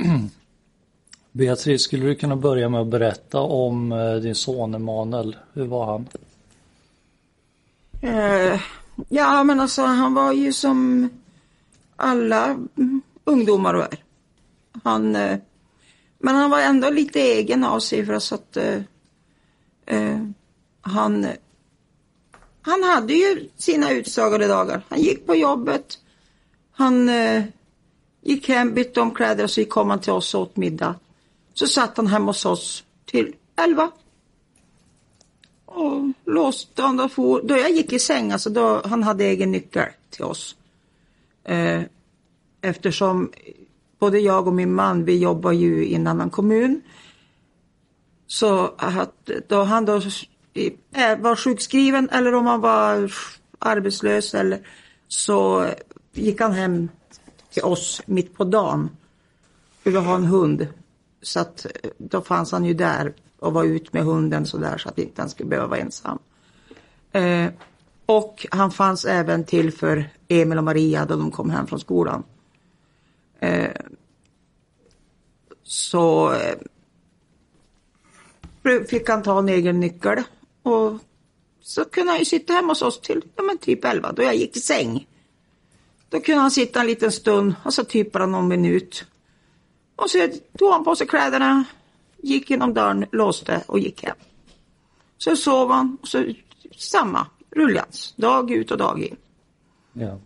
Beatrice, skulle du kunna börja med att berätta om eh, din son Emanuel? Hur var han? Eh, ja, men alltså han var ju som alla ungdomar är. Han, eh, men han var ändå lite egen av sig för så att eh, eh, han, han hade ju sina utsagade dagar. Han gick på jobbet. Han eh, gick hem, bytte om kläder och så kom han till oss och åt middag. Så satt han hemma hos oss till elva. Och låste han och for. Då jag gick i säng, alltså då han hade egen nyckel till oss. Eh, eftersom både jag och min man, vi jobbar ju i en annan kommun. Så att då han då var sjukskriven eller om han var arbetslös eller så gick han hem till oss mitt på dagen. Vi vill ha en hund. Så att eh, då fanns han ju där och var ut med hunden så där så att inte han skulle behöva vara ensam. Eh, och han fanns även till för Emil och Maria då de kom hem från skolan. Eh, så eh, fick han ta en egen nyckel och så kunde han ju sitta hemma hos oss till ja, men typ elva då jag gick i säng. Då kunde han sitta en liten stund och så typ bara någon minut. Och så tog han på sig kläderna, gick genom dörren, låste och gick hem. Så sov han och så samma ruljans, dag ut och dag in. Ja.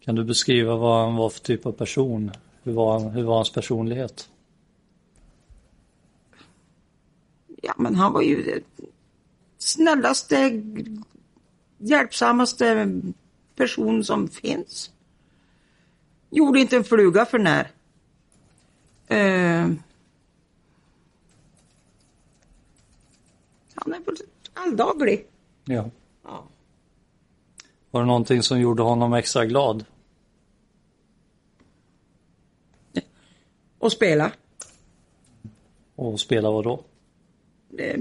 Kan du beskriva vad han var för typ av person? Hur var, han, hur var hans personlighet? Ja, men han var ju snällaste, hjälpsammaste person som finns. Gjorde inte en fluga för när. Uh, han är väl alldaglig. Ja. Ja. Var det någonting som gjorde honom extra glad? Och spela. Och spela vad då? Eh,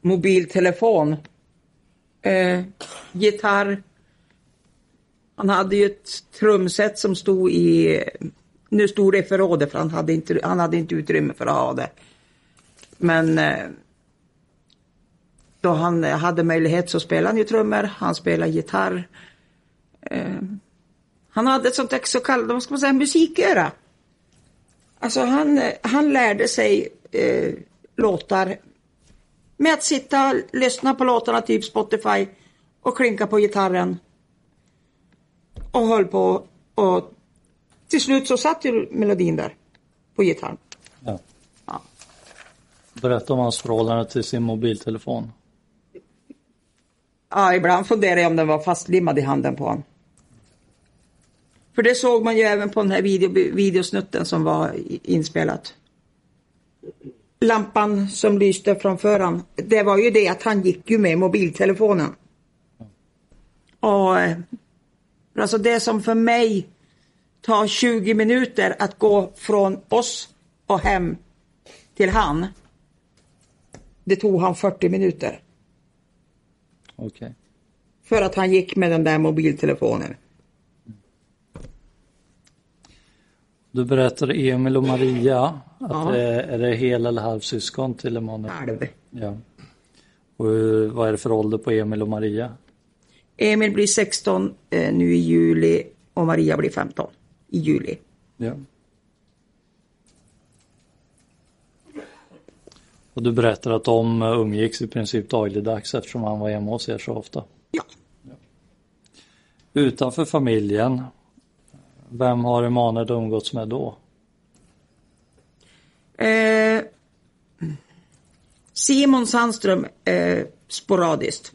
mobiltelefon. Eh, gitarr. Han hade ju ett trumset som stod i, nu stod det i förrådet för han hade inte, han hade inte utrymme för att ha det. Men eh, då han hade möjlighet så spelade han ju trummor, han spelade gitarr. Eh, han hade ett sånt där så kallat, vad ska man säga, musiköra. Alltså han, eh, han lärde sig eh, låtar med att sitta och lyssna på låtarna, typ Spotify och klinka på gitarren. Och höll på och till slut så satt ju melodin där på gitarren. Ja. Ja. Berätta om hans förhållande till sin mobiltelefon. Ja, ibland funderar jag om den var fastlimmad i handen på honom. För det såg man ju även på den här video, videosnutten som var inspelat. Lampan som lyste framför han, det var ju det att han gick ju med mobiltelefonen. Och eh, alltså det som för mig tar 20 minuter att gå från oss och hem till han. Det tog han 40 minuter. Okej. För att han gick med den där mobiltelefonen. Du berättade Emil och Maria att Ja. det är, är det hel eller halvsyskon till Emanuel? Halv. Ja. Och hur, vad är det för ålder på Emil och Maria? Emil blir 16 eh, nu i juli och Maria blir 15 i juli. Ja. Och du berättade att de eh, umgicks i princip dagligdags eftersom han var hemma hos er så ofta. Ja. Utanför familjen, vem har Emanuel umgåtts med då? Eh, Simon Sandström eh, sporadiskt.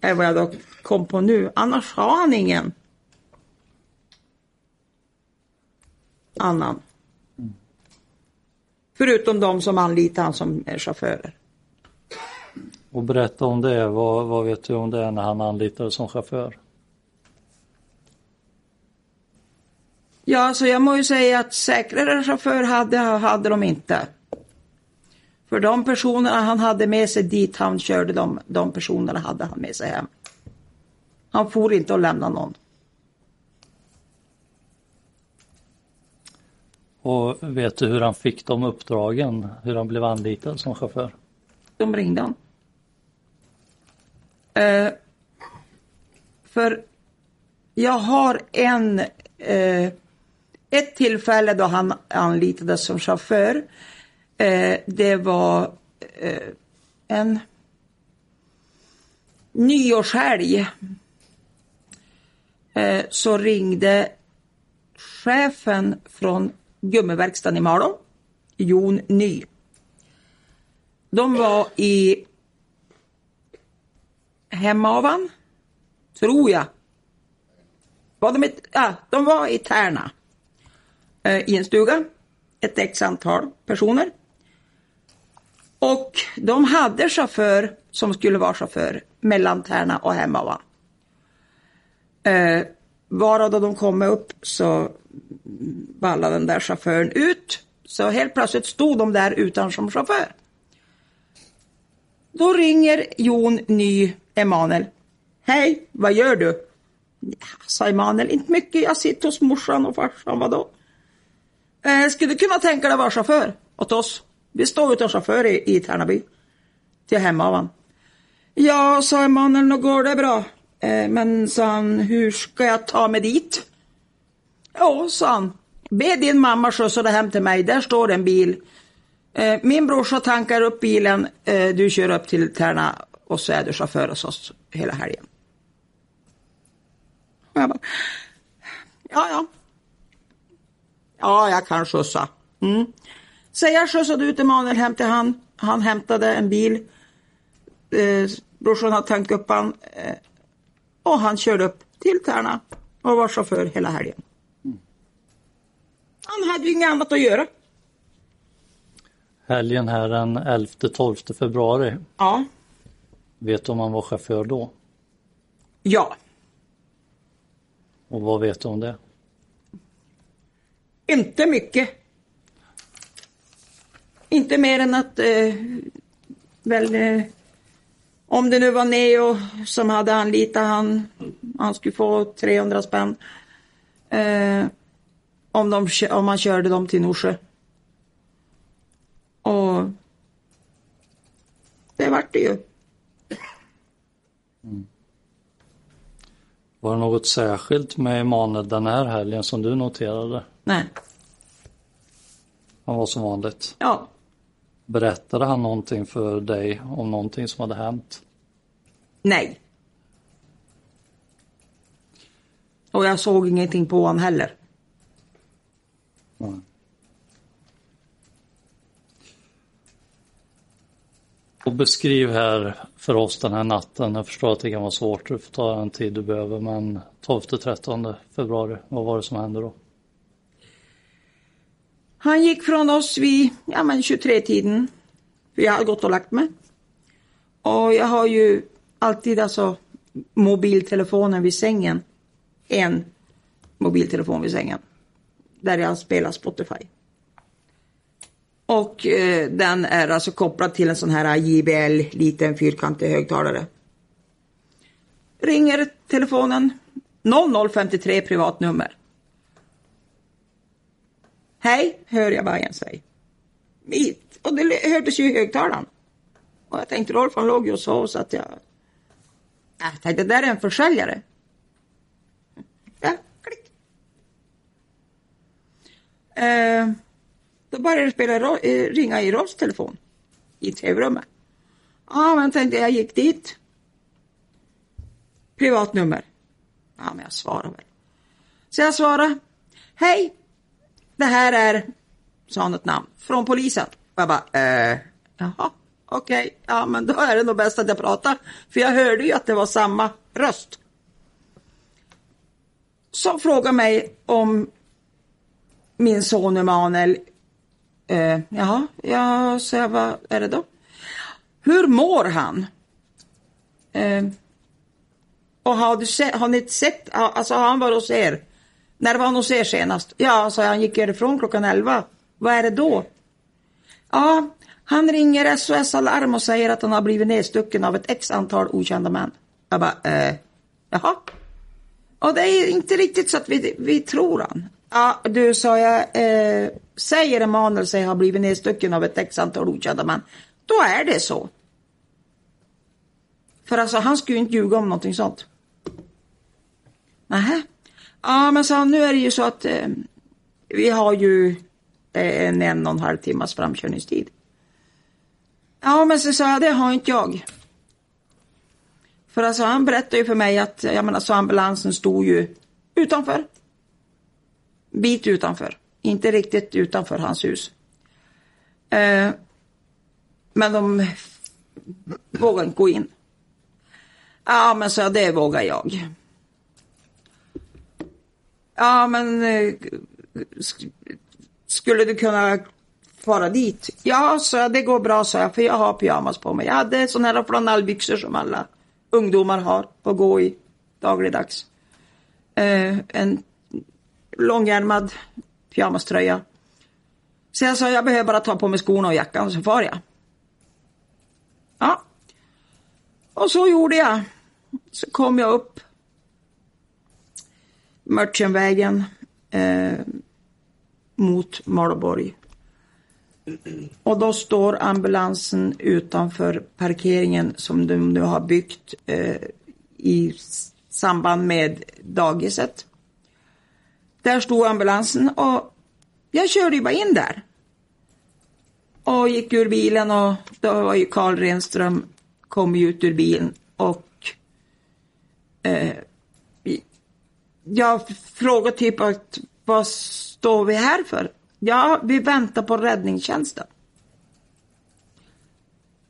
Är vad jag då kom på nu. Annars har han ingen. annan. Förutom de som anlitar han som chaufförer. Och berätta om det, vad, vad vet du om det när han anlitades som chaufför? Ja, alltså jag må ju säga att säkrare chaufför hade, hade de inte. För de personerna han hade med sig dit han körde, de, de personerna hade han med sig hem. Han får inte att lämna någon. Och vet du hur han fick de uppdragen? Hur han blev anlitad som chaufför? De ringde han. Eh, för jag har en, eh, ett tillfälle då han anlitades som chaufför. Eh, det var eh, en nyårshelg. Eh, så ringde chefen från gummiverkstaden i Malå, Jon Ny. De var i Hemavan, tror jag. Var de, i, ja, de var i Tärna Eh, i en stuga, ett x antal personer. Och de hade chaufför som skulle vara chaufför mellan Tärna och Hemavan. Eh, varav då de kom upp så ballade den där chauffören ut. Så helt plötsligt stod de där utan som chaufför. Då ringer Jon Ny Emanuel. Hej, vad gör du? Ja, sa Emanuel, inte mycket, jag sitter hos morsan och farsan, vadå? Eh, skulle du kunna tänka dig att vara chaufför åt oss? Vi står utan chaufför i, i Tärnaby. Till Hemavan. Ja, sa Emanuel, nu går det bra. Eh, men sa han, hur ska jag ta mig dit? Ja, sa han. Be din mamma skjutsa dig hem till mig, där står en bil. Eh, min brorsa tankar upp bilen, eh, du kör upp till Tärna och så är du chaufför hos oss hela helgen. Och jag bara, ja, ja. Ja, jag kan skjutsa. Mm. Så jag skjutsade ut Emanuel hem till han. Han hämtade en bil. Eh, brorsan hade tankat upp han. Eh, och han körde upp till Tärna och var chaufför hela helgen. Han hade ju inget annat att göra. Helgen här den 11-12 februari. Ja. Vet du om han var chaufför då? Ja. Och vad vet du om det? Inte mycket. Inte mer än att eh, väl eh, om det nu var Neo som hade anlitat han, han skulle få 300 spänn. Eh, om, de, om man körde dem till Norsjö. Och det vart det ju. Var det något särskilt med Emanuel den här helgen som du noterade? Nej. Han var som vanligt. Ja. Berättade han någonting för dig om någonting som hade hänt? Nej. Och jag såg ingenting på honom heller. Nej. Och beskriv här för oss den här natten. Jag förstår att det kan vara svårt. Du får ta den tid du behöver. Men 12-13 februari, vad var det som hände då? Han gick från oss vid ja, 23-tiden. Jag hade gått och lagt mig. Och jag har ju alltid alltså mobiltelefonen vid sängen. En mobiltelefon vid sängen. Där jag spelar Spotify. Och eh, den är alltså kopplad till en sån här JBL liten fyrkantig högtalare. Ringer telefonen 0053 privatnummer. Hej, hör jag vargen säga. Mitt. Och det hördes ju i högtalaren. Och jag tänkte Rolf han låg ju och sov så att jag... Jag tänkte det där är en försäljare. Ja, klick. Eh, då började det spela, eh, ringa i Rolfs telefon. I tv-rummet. Ja, men tänkte jag gick dit. Privatnummer. Ja, men jag svarar väl. Så jag svarar. Hej, det här är, sa han ett namn, från polisen. Och jag bara, eh, jaha, okej, okay. ja men då är det nog bäst att jag pratar. För jag hörde ju att det var samma röst. Som frågar mig om min son Emanuel, eh, jaha, ja, så jag, vad är det då? Hur mår han? Eh, och har, du se, har ni sett, alltså har han varit hos er? När var han hos er senast? Ja, sa jag, han gick ifrån klockan 11. Vad är det då? Ja, han ringer SOS Alarm och säger att han har blivit nedstucken av ett x antal okända män. Jag bara, eh, jaha? Och det är inte riktigt så att vi, vi tror han. Ja, du sa jag, eh, säger Emanuel sig ha blivit nedstucken av ett x antal okända män, då är det så. För alltså han skulle ju inte ljuga om någonting sånt. Nähä. Ja men sa nu är det ju så att eh, vi har ju eh, en en och en halv timmas framkörningstid. Ja men så sa jag, det har inte jag. För alltså han berättade ju för mig att, jag menar så ambulansen stod ju utanför. Bit utanför. Inte riktigt utanför hans hus. Eh, men de vågade inte gå in. Ja men så det vågar jag. Ja men eh, sk skulle du kunna fara dit? Ja, så jag, det går bra, så jag, för jag har pyjamas på mig. Jag hade sådana här flanellbyxor som alla ungdomar har att gå i dagligdags. Eh, en långärmad pyjamaströja. Så jag sa, jag behöver bara ta på mig skorna och jackan så far jag. Ja. Och så gjorde jag. Så kom jag upp Mörtjenvägen eh, mot Malborg. Och då står ambulansen utanför parkeringen som de nu har byggt eh, i samband med dagiset. Där stod ambulansen och jag körde ju bara in där. Och gick ur bilen och då var ju Karl Renström kom ut ur bilen och eh, jag frågade typ att vad står vi här för? Ja, vi väntar på räddningstjänsten.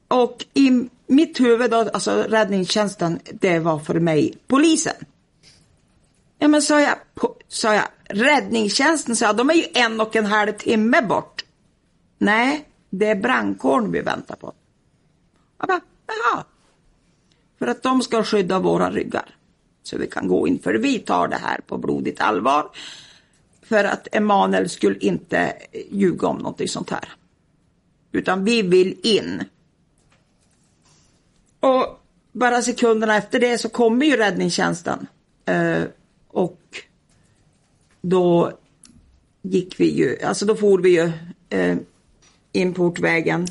Och i mitt huvud då, alltså räddningstjänsten, det var för mig polisen. Ja men sa jag, sa jag, räddningstjänsten, sa jag, de är ju en och en halv timme bort. Nej, det är brandkåren vi väntar på. Jag bara, jaha. För att de ska skydda våra ryggar. Så vi kan gå in, för vi tar det här på blodigt allvar. För att Emanuel skulle inte ljuga om någonting sånt här. Utan vi vill in. Och bara sekunderna efter det så kommer ju räddningstjänsten. Eh, och då gick vi ju, alltså då for vi ju eh, in portvägen.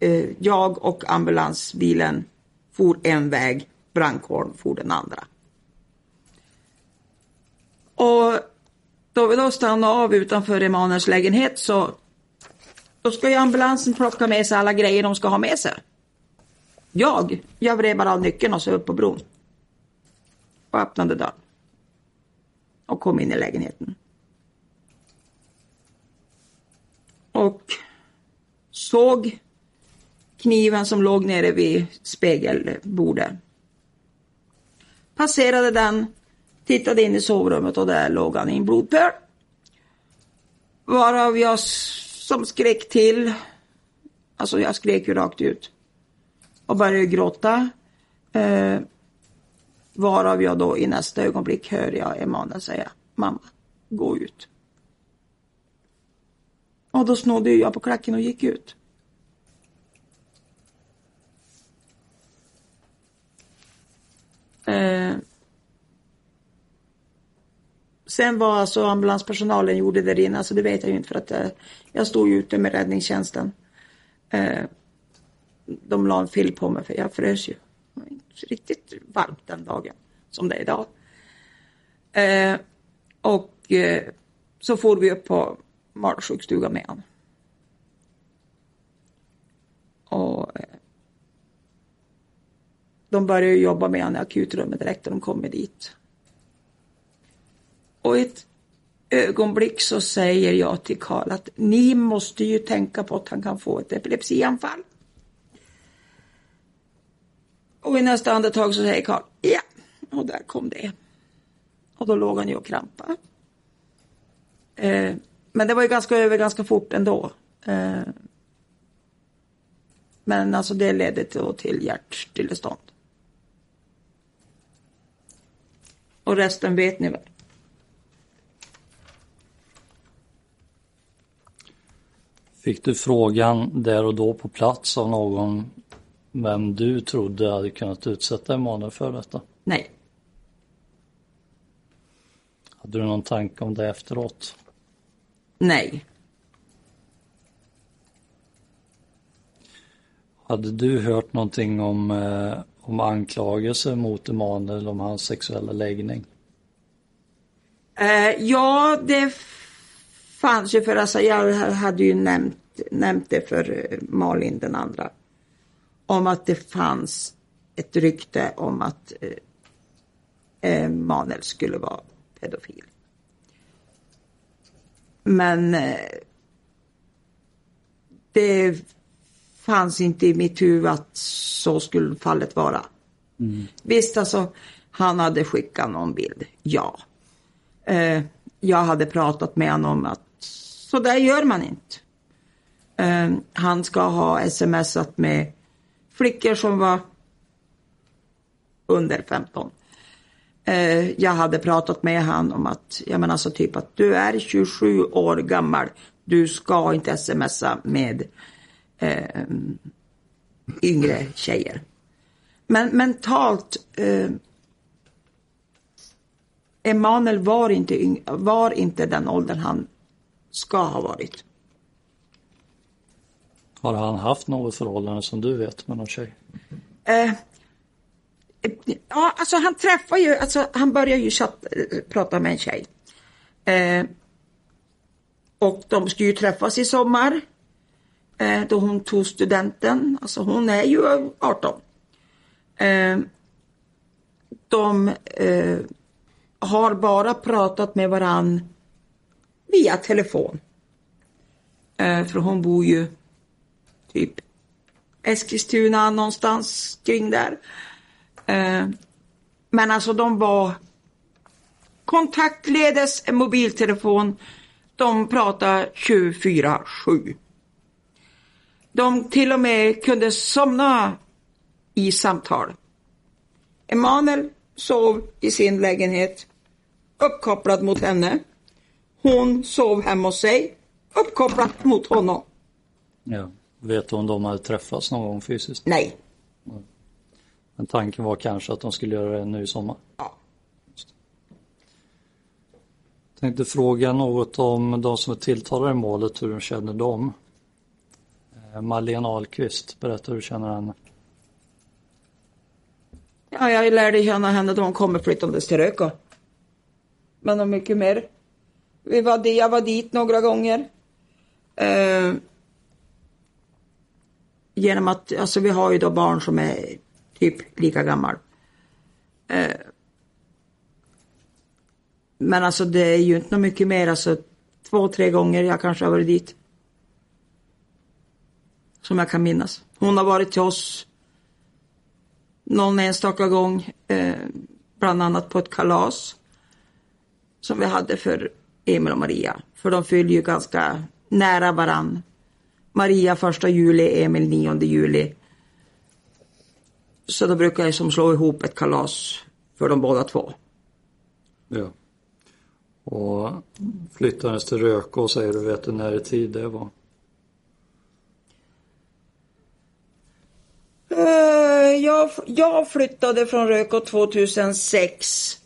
Eh, jag och ambulansbilen for en väg, brandkåren for den andra. Och då vi då stannade av utanför Emanuels lägenhet så då ska ju ambulansen plocka med sig alla grejer de ska ha med sig. Jag, jag vred bara av nyckeln och så upp på bron. Och öppnade dörren. Och kom in i lägenheten. Och såg kniven som låg nere vid spegelbordet. Passerade den, Tittade in i sovrummet och där låg han i en blodpöl. Varav jag som skrek till. Alltså jag skrek ju rakt ut. Och började gråta. Eh, varav jag då i nästa ögonblick hör jag Emanuel säga Mamma, gå ut. Och då snodde jag på klacken och gick ut. Eh, Sen vad alltså ambulanspersonalen gjorde där inne, alltså det vet jag ju inte för att eh, jag stod ju ute med räddningstjänsten. Eh, de la en fill på mig för jag frös ju. Det var inte riktigt varmt den dagen som det är idag. Eh, och eh, så får vi upp på magsjukstugan med honom. Och eh, de började jobba med honom i akutrummet direkt när de kom dit. Och ett ögonblick så säger jag till Karl att ni måste ju tänka på att han kan få ett epilepsianfall. Och i nästa andetag så säger Karl, ja, och där kom det. Och då låg han ju och krampade. Eh, men det var ju ganska över ganska fort ändå. Eh, men alltså det ledde till, till hjärtstillestånd. Och resten vet ni väl? Fick du frågan där och då på plats av någon vem du trodde hade kunnat utsätta Emanuel för detta? Nej. Hade du någon tanke om det efteråt? Nej. Hade du hört någonting om, eh, om anklagelser mot Emanuel om hans sexuella läggning? Eh, ja, det fanns ju för alltså, jag hade ju nämnt, nämnt det för eh, Malin den andra. Om att det fanns ett rykte om att eh, Emanuel skulle vara pedofil. Men eh, det fanns inte i mitt huvud att så skulle fallet vara. Mm. Visst, alltså, han hade skickat någon bild, ja. Eh, jag hade pratat med honom om att så där gör man inte. Ehm, han ska ha smsat med flickor som var under 15. Ehm, jag hade pratat med honom om att, jag menar alltså typ att du är 27 år gammal. Du ska inte smsa med eh, yngre tjejer. Men mentalt eh, Emanuel var inte, var inte den åldern han ska ha varit. Har han haft något förhållande som du vet med någon tjej? Eh, ja, alltså han träffar ju, alltså han börjar ju chatt, prata med en tjej. Eh, och de ska ju träffas i sommar. Eh, då hon tog studenten, alltså hon är ju 18. Eh, de eh, har bara pratat med varann via telefon. Eh, för hon bor ju typ Eskilstuna någonstans kring där. Eh, men alltså de var kontaktledes en mobiltelefon. De pratade 24-7. De till och med kunde somna i samtal. Emanuel sov i sin lägenhet uppkopplad mot henne. Hon sov hemma hos sig uppkopplad mot honom. Ja. Vet du om de hade träffats någon gång fysiskt? Nej. Men tanken var kanske att de skulle göra det nu i sommar? Ja. Tänkte fråga något om de som är tilltalade i målet, hur du känner dem. Eh, Marlene Ahlqvist, berätta hur du känner henne. Ja, jag lärde känna henne då hon kommer flyttandes till Röka. Men och mycket mer. Vi var, jag var dit några gånger. Eh, genom att, alltså vi har ju då barn som är typ lika gammal. Eh, men alltså det är ju inte mycket mer, alltså två, tre gånger jag kanske har varit dit. Som jag kan minnas. Hon har varit till oss någon enstaka gång, eh, bland annat på ett kalas som vi hade för Emil och Maria. För de fyller ju ganska nära varann. Maria första juli, Emil 9 juli. Så då brukar jag som slå ihop ett kalas för de båda två. Ja. Och flyttades till Rökå säger du, vet du när i tid det var? Uh, jag, jag flyttade från Rökå 2006.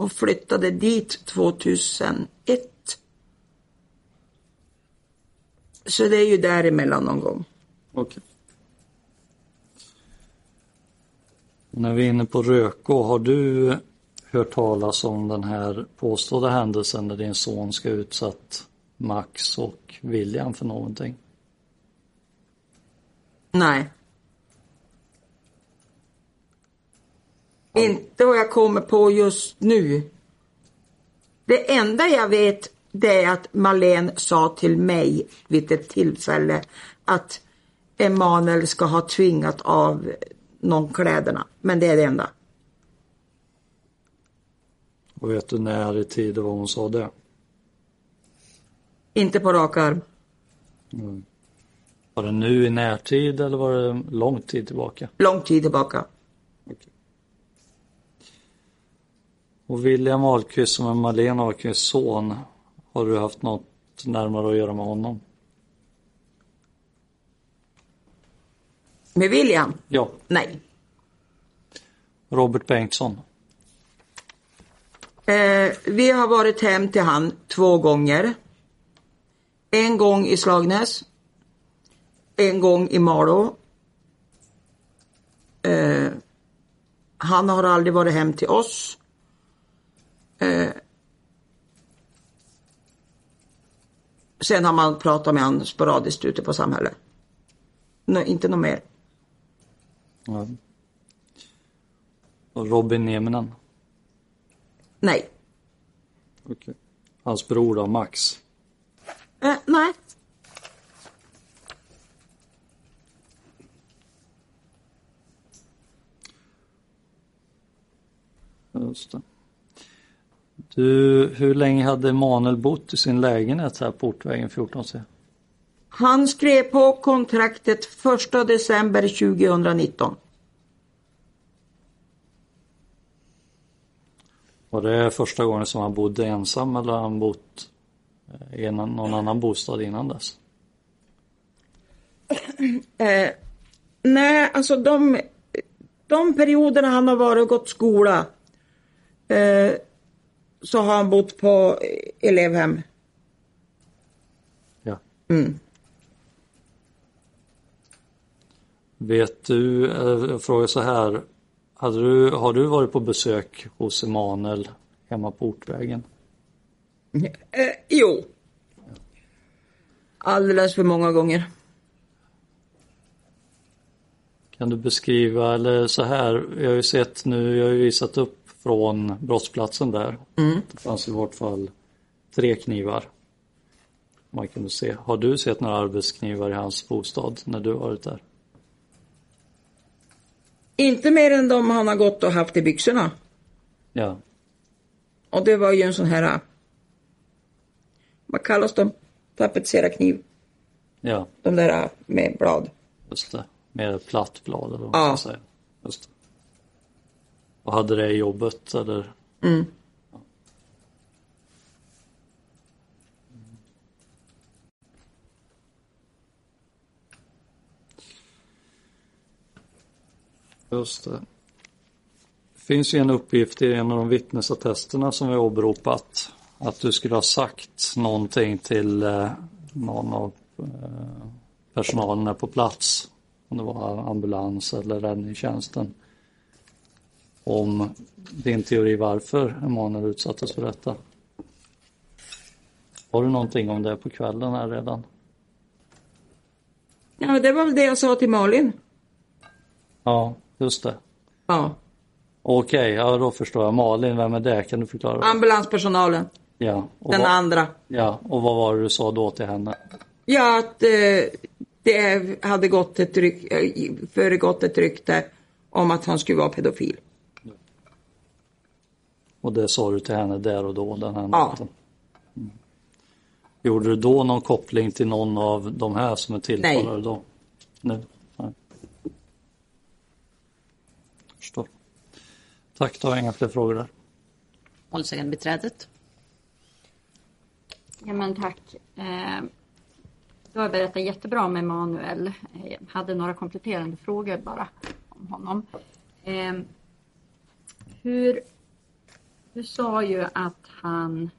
Och flyttade dit 2001. Så det är ju däremellan någon gång. Okej. När vi är inne på Rökå, har du hört talas om den här påstådda händelsen när din son ska utsatt Max och William för någonting? Nej. Inte vad jag kommer på just nu. Det enda jag vet det är att Malene sa till mig vid ett tillfälle att Emanuel ska ha tvingat av någon kläderna. Men det är det enda. Och vet du när i tid var hon sa det? Inte på rak arm. Var det nu i närtid eller var det lång tid tillbaka? Lång tid tillbaka. Och William Ahlqvist som är Malena Ahlqvists son, har du haft något närmare att göra med honom? Med William? Ja. Nej. Robert Bengtsson. Eh, vi har varit hem till han två gånger. En gång i Slagnäs. En gång i Malå. Eh, han har aldrig varit hem till oss. Eh, sen har man pratat med honom sporadiskt ute på samhället. Nå, inte något mer. Ja. Och Robin Nieminen. Nej. Okay. Hans bror då, Max. Eh, nej. Just det. Du, hur länge hade Emanuel bott i sin lägenhet här på Ortvägen 14C? Han skrev på kontraktet 1 december 2019. Var det första gången som han bodde ensam eller har han bott eh, i någon annan bostad innan dess? Eh, nej, alltså de, de perioderna han har varit och gått skola eh, så har han bott på elevhem. Ja. Mm. Vet du, eh, jag frågar så här. Hade du, har du varit på besök hos Emanuel hemma på Ortvägen? Eh, jo. Alldeles för många gånger. Kan du beskriva, eller så här, jag har ju sett nu, jag har ju visat upp från brottsplatsen där. Det fanns i vart fall tre knivar. Man kunde se. Har du sett några arbetsknivar i hans bostad när du varit där? Inte mer än de han har gått och haft i byxorna. Ja, Och det var ju en sån här, vad kallas de? Tapetsera kniv. ja, De där med blad. just det. Med platt blad eller vad man Ja. ska säga. Just det. Och hade det i jobbet eller? Mm. Just det. Det finns ju en uppgift i en av de vittnesattesterna som vi har åberopat. Att du skulle ha sagt någonting till eh, någon av eh, personalen på plats. Om det var ambulans eller räddningstjänsten. Om din teori varför Emanuel utsattes för detta. Har du någonting om det på kvällen här redan? Ja, det var väl det jag sa till Malin. Ja, just det. Ja. Okej, ja då förstår jag. Malin, vem är det? Kan du förklara? Ambulanspersonalen. Ja, Den vad, andra. ja, och vad var det du sa då till henne? Ja, att eh, det hade gått ett ryk, eh, föregått ett rykte om att han skulle vara pedofil. Och det sa du till henne där och då den här Ja. natten? Mm. Gjorde du då någon koppling till någon av de här som är tilltalade Nej. då? Nu? Nej. Förstår. Tack, då har jag inga fler frågor där. Målsägandebiträdet. Ja, men tack. Eh, du har berättat jättebra om Emanuel. Eh, Jag hade några kompletterande frågor bara om honom. Eh, hur, du sa ju att han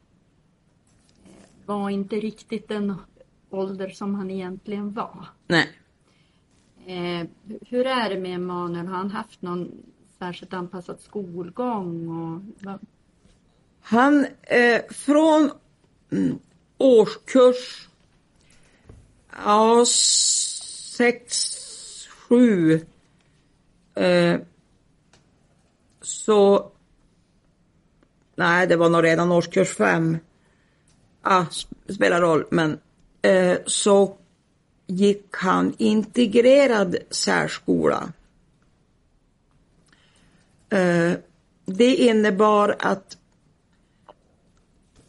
eh, var inte riktigt den ålder som han egentligen var. Nej. Eh, hur är det med Emanuel? Har han haft någon särskilt anpassad skolgång? Och, Han eh, från mm, årskurs ja, sex, sju eh, så nej, det var nog redan årskurs fem. Ah, spelar roll, men eh, så gick han integrerad särskola. Eh, det innebar att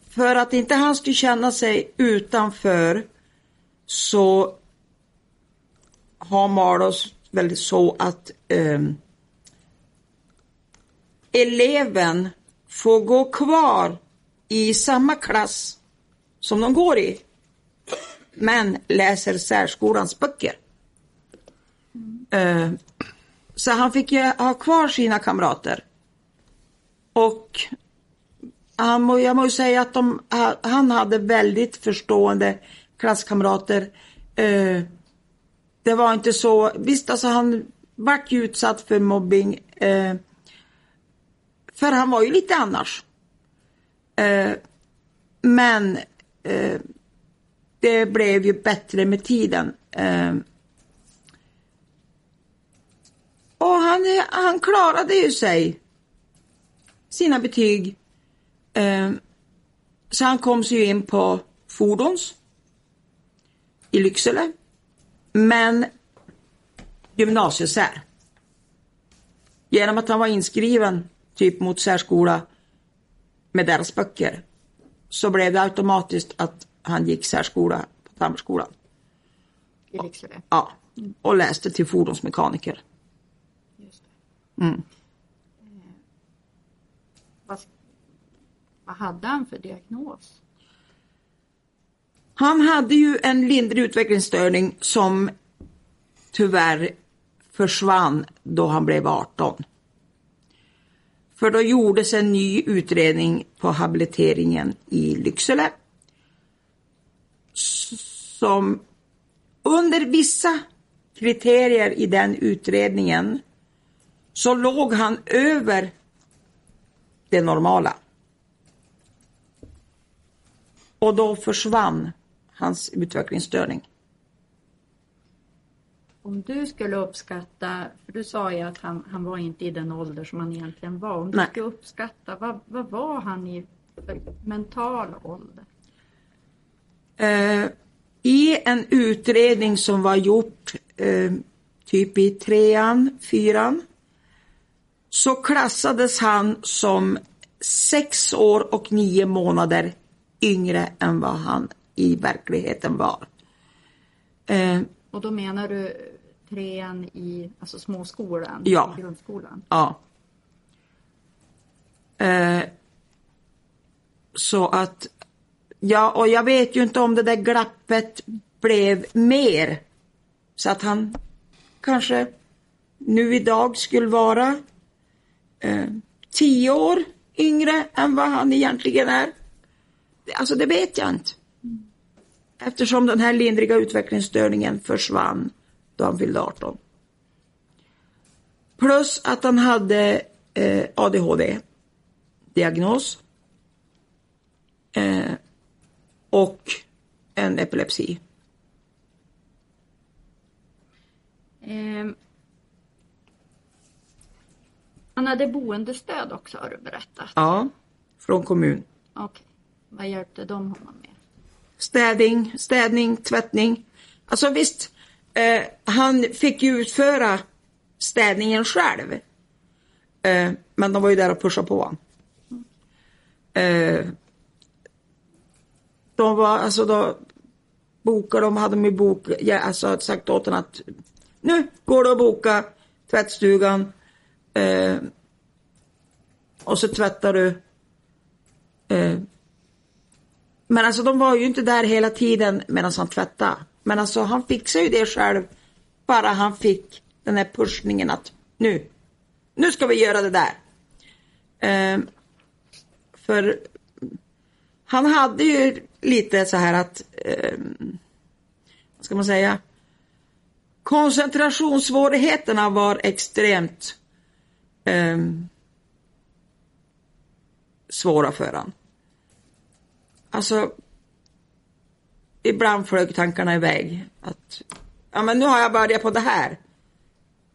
för att inte han skulle känna sig utanför så har Malås väl så att eh, eleven får gå kvar i samma klass som de går i. Men läser särskolans böcker. Eh, så han fick ju ha kvar sina kamrater. Och han må, jag må ju säga att de, han hade väldigt förstående klasskamrater. Eh, det var inte så, visst alltså han vart ju utsatt för mobbing. Eh, för han var ju lite annars. Eh, men eh, det blev ju bättre med tiden. Eh, och han, han klarade ju sig. Sina betyg. Eh, så han kom sig ju in på fordons. I Lycksele. Men gymnasiesär. Genom att han var inskriven typ mot särskola med deras böcker så blev det automatiskt att han gick särskola på Tammerskolan. I Lycksele? Ja, och läste till fordonsmekaniker. Just det. Mm. Eh, vad, vad hade han för diagnos? Han hade ju en lindrig utvecklingsstörning som tyvärr försvann då han blev 18. För då gjordes en ny utredning på habiliteringen i Lycksele. Som under vissa kriterier i den utredningen så låg han över det normala. Och då försvann hans utvecklingsstörning. Om du skulle uppskatta, för du sa ju att han, han var inte i den ålder som han egentligen var. Om Nej. du skulle uppskatta, vad, vad var han i för mental ålder? Eh, I en utredning som var gjort eh, typ i trean, fyran så klassades han som sex år och nio månader yngre än vad han i verkligheten var. Eh, Och då menar du trean i alltså småskolan, Ja. i grundskolan? Ja. Eh, så att, ja, och jag vet ju inte om det där glappet blev mer. Så att han kanske nu idag skulle vara eh, tio år yngre än vad han egentligen är. Alltså det vet jag inte. Eftersom den här lindriga utvecklingsstörningen försvann då han fyllde 18. Plus att han hade eh, ADHD-diagnos. Eh, och en epilepsi. Ehm, han hade boendestöd också har du berättat. Ja, från kommun. Okej. Vad hjälpte de honom med? Städning, städning, tvättning. Alltså visst, eh, han fick ju utföra städningen själv. Eh, men de var ju där och pushade på honom. Eh, de var, alltså då bokade de, hade de ju bok, ja, alltså sagt åt honom att nu går du och boka tvättstugan. Eh, och så tvättar du. Eh, men alltså de var ju inte där hela tiden medan han tvättade. Men alltså han fixade ju det själv. Bara han fick den här pushningen att nu, nu ska vi göra det där. Eh, för han hade ju lite så här att, eh, vad ska man säga, koncentrationssvårigheterna var extremt eh, svåra för honom. Alltså, ibland flög tankarna iväg. Att, ja men nu har jag börjat på det här.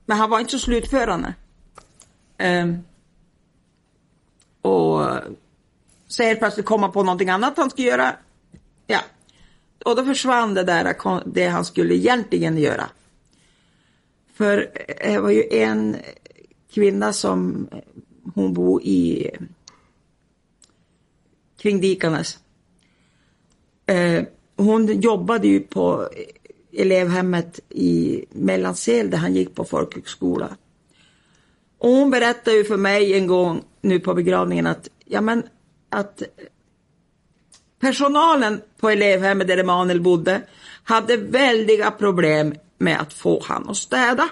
Men han var inte så slutförande. Um, och så helt plötsligt komma på någonting annat han skulle göra. Ja. Och då försvann det där, det han skulle egentligen göra. För eh, det var ju en kvinna som, eh, hon bor i kring Dikanes Eh, hon jobbade ju på elevhemmet i Mellansel där han gick på folkhögskola. Och hon berättade ju för mig en gång nu på begravningen att, ja men att personalen på elevhemmet där Emanuel bodde hade väldiga problem med att få han att städa.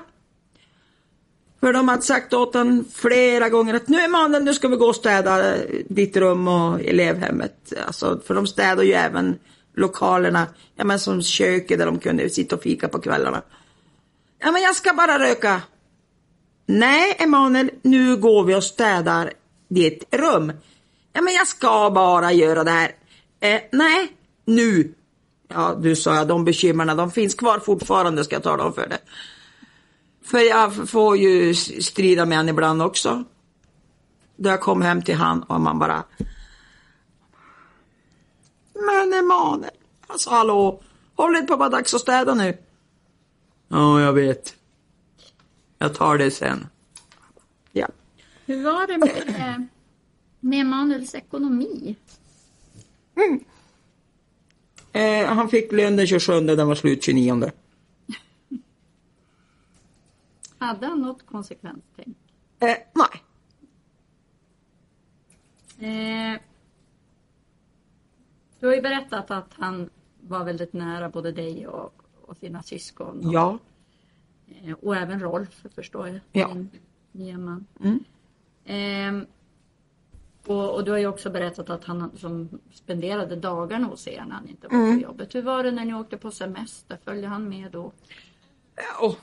För de hade sagt åt honom flera gånger att nu Emanuel, nu ska vi gå och städa ditt rum och elevhemmet. Alltså, för de städar ju även lokalerna, ja men som köket där de kunde sitta och fika på kvällarna. Ja men jag ska bara röka. Nej Emanuel, nu går vi och städar ditt rum. Ja men jag ska bara göra det här. Eh, nej, nu. Ja du sa jag, de bekymren de finns kvar fortfarande ska jag tala om för dig. För jag får ju strida med honom ibland också. Då jag kom hem till han och man bara men Emanuel, alltså hallå, håll inte på att vara dags att städa nu. Ja, jag vet. Jag tar det sen. Ja. Hur var det med, med Emanuels ekonomi? Mm. Eh, han fick lön den 27, den var slut 29. Hade han något konsekvenstänk? Eh, nej. Eh, du har ju berättat att han var väldigt nära både dig och, och sina syskon. Och, Ja. eh, och även Rolf förstår jag. Ja. Din nya man. Mm. Ehm, och, och du har ju också berättat att han som spenderade dagarna hos er när han inte var Mm. på jobbet. Hur var det när ni åkte på semester? Följde han med då? Och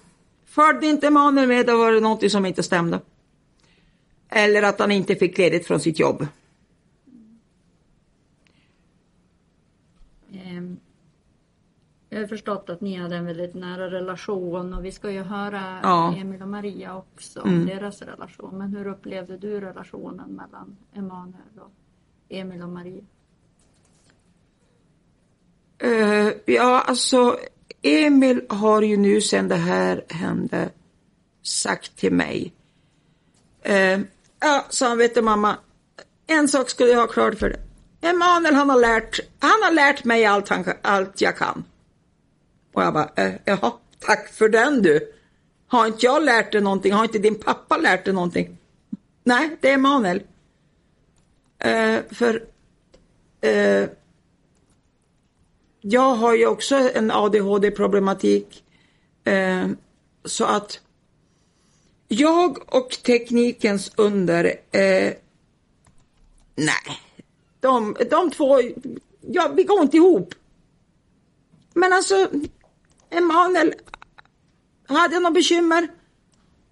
följde inte Emanuel med, då var det någonting som inte stämde. Eller att han inte fick ledigt från sitt jobb. Ehm, jag har förstått att ni hade en väldigt nära relation och vi ska ju höra Ja. Mm. Emil och Maria också om deras relation. Men hur upplevde du relationen mellan Emanuel och Emil och Maria? Eh, ja, alltså Emil har ju nu sedan det här hände sagt till mig. Eh, ja, sa han, vet du mamma, en sak skulle jag ha klart för dig. Emanuel han har lärt, han har lärt mig allt, han, allt jag kan. Och jag bara, eh, jaha, tack för den du. Har inte jag lärt dig någonting? Har inte din pappa lärt dig någonting? Nej, det är Emanuel. Eh, för eh, jag har ju också en ADHD-problematik. Eh, så att jag och teknikens under, eh, nej, de, de två, ja, vi går inte ihop. Men alltså, Emanuel, hade jag något bekymmer?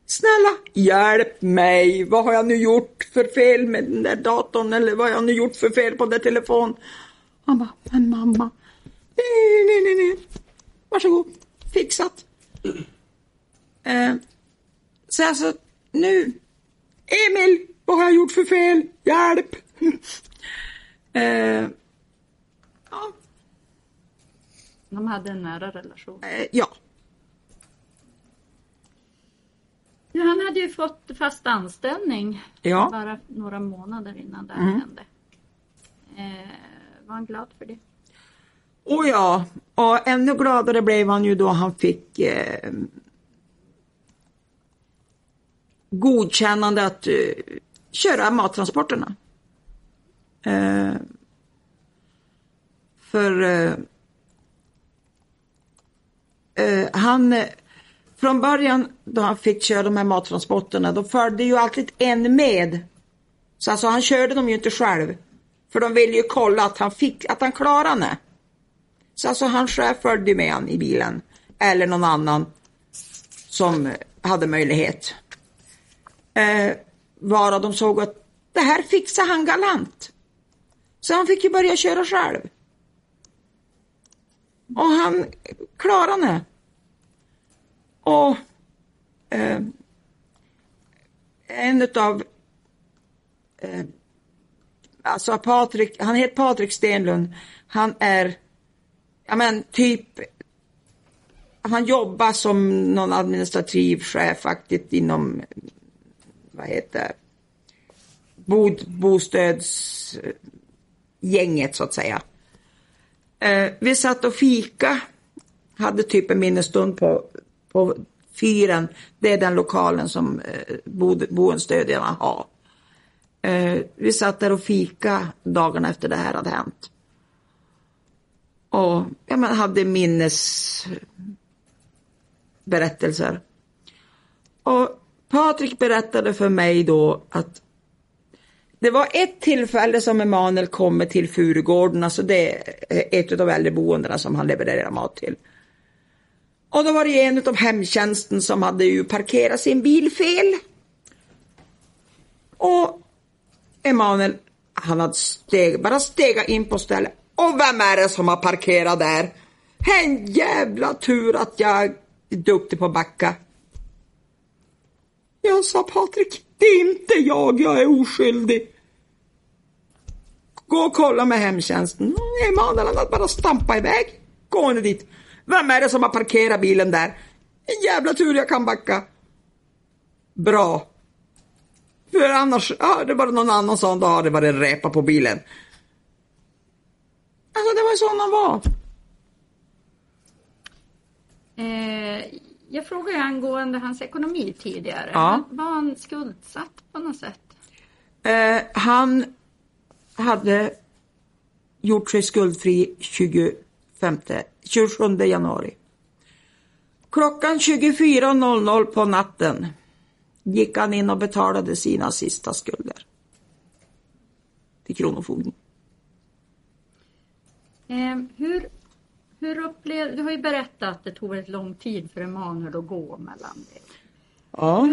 Snälla, hjälp mig. Vad har jag nu gjort för fel med den där datorn eller vad har jag nu gjort för fel på den där telefonen? Han bara, men mamma, nej, nej, nej, nej. Varsågod, fixat. Eh, så alltså, nu, Emil, vad har jag gjort för fel? Hjälp! eh, ja, De hade en nära relation. eh, ja, Ja, han hade ju fått fast anställning Ja. bara några månader innan det här Mm. hände. Eh, var han glad för det? Och ja, och ännu gladare blev han ju då han fick eh, godkännande att eh, köra mattransporterna. Eh, för eh, eh han, eh, från början då han fick köra de här mattransporterna, då följde ju alltid en med. Så alltså han körde dem ju inte själv. För de ville ju kolla att han fick, att han klarade det. Så alltså han chef följde med han i bilen. Eller någon annan som hade möjlighet. Eh, varav de såg att det här fixar han galant. Så han fick ju börja köra själv. Och han klarade det. Och eh, en utav eh, alltså Patrik, han heter Patrik Stenlund. Han är, ja men typ, han jobbar som någon administrativ chef faktiskt inom, vad heter bod, bostadsgänget så att säga. Eh, vi satt och fika, hade typ en minnesstund på, på fyren. Det är den lokalen som eh, bo, boendestödjarna har. Eh, vi satt där och fika dagarna efter det här hade hänt. Och ja, man hade minnesberättelser. Och Patrik berättade för mig då att det var ett tillfälle som Emanuel kommer till Furugården, alltså det är ett av äldreboendena som han levererar mat till. Och då var det en av hemtjänsten som hade ju parkerat sin bil fel. Och Emanuel, han hade steg, bara stegat in på stället. Och vem är det som har parkerat där? En jävla tur att jag är duktig på att backa. Jag sa Patrik, det är inte jag, jag är oskyldig. Gå och kolla med hemtjänsten. Emanuel han bara stampa iväg. Gående dit. Vem är det som har parkerat bilen där? En jävla tur jag kan backa. Bra. För annars, ja, det var någon annan som då hade det varit repa på bilen. Alltså det var sån han var. Eh, jag frågade ju angående hans ekonomi tidigare. Ja. Var han skuldsatt på något sätt? Eh, han hade gjort sig skuldfri 25, 27 januari. Klockan 24.00 på natten gick han in och betalade sina sista skulder. Till Kronofogden. Eh, hur, hur upplevde, du har ju berättat att det tog väldigt lång tid för Emanuel att gå mellan det. Ja.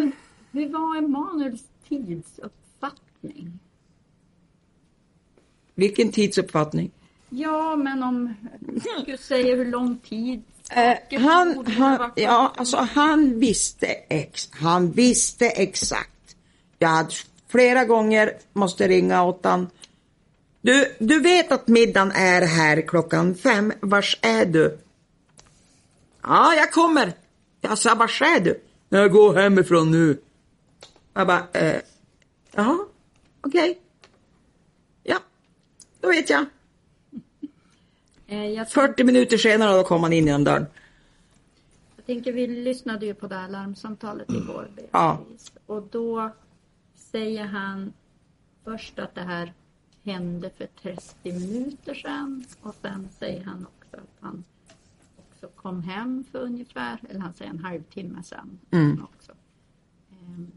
Hur var Emanuels tidsuppfattning? Vilken tidsuppfattning? Ja, men om du säger hur lång tid Eh, han, han, ja, alltså han visste ex, han visste exakt. Jag hade flera gånger måste ringa åt han. Du, du vet att middagen är här klockan fem. Vars är du? Ja, jag kommer. Jag sa, vars är du? Jag går hemifrån nu. Jag bara, eh, jaha, okej. Ja, då vet jag. Eh, jag, 40 minuter senare då kom han in genom dörren. jag tänker, vi lyssnade ju på det här larmsamtalet igår. Beatrice. Ja. Och då säger han först att det här hände för 30 minuter sedan och sen säger han också att han också kom hem för ungefär, eller han säger en halvtimme sedan. Mm. Också. Ehm,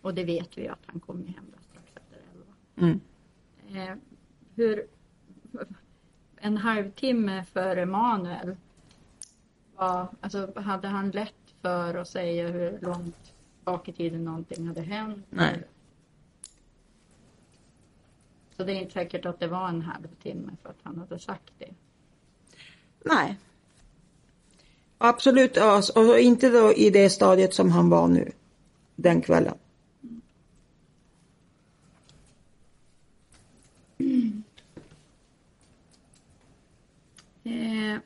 och det vet vi att han kom hem strax efter elva. Mm. Eh, hur, en halvtimme för Emanuel, var, alltså, hade han lätt för att säga hur långt bak i tiden någonting hade hänt? Nej. Så det är inte säkert att det var en halvtimme för att han hade sagt det. Nej. Absolut, och inte då i det stadiet som han var nu. Den kvällen. Eh,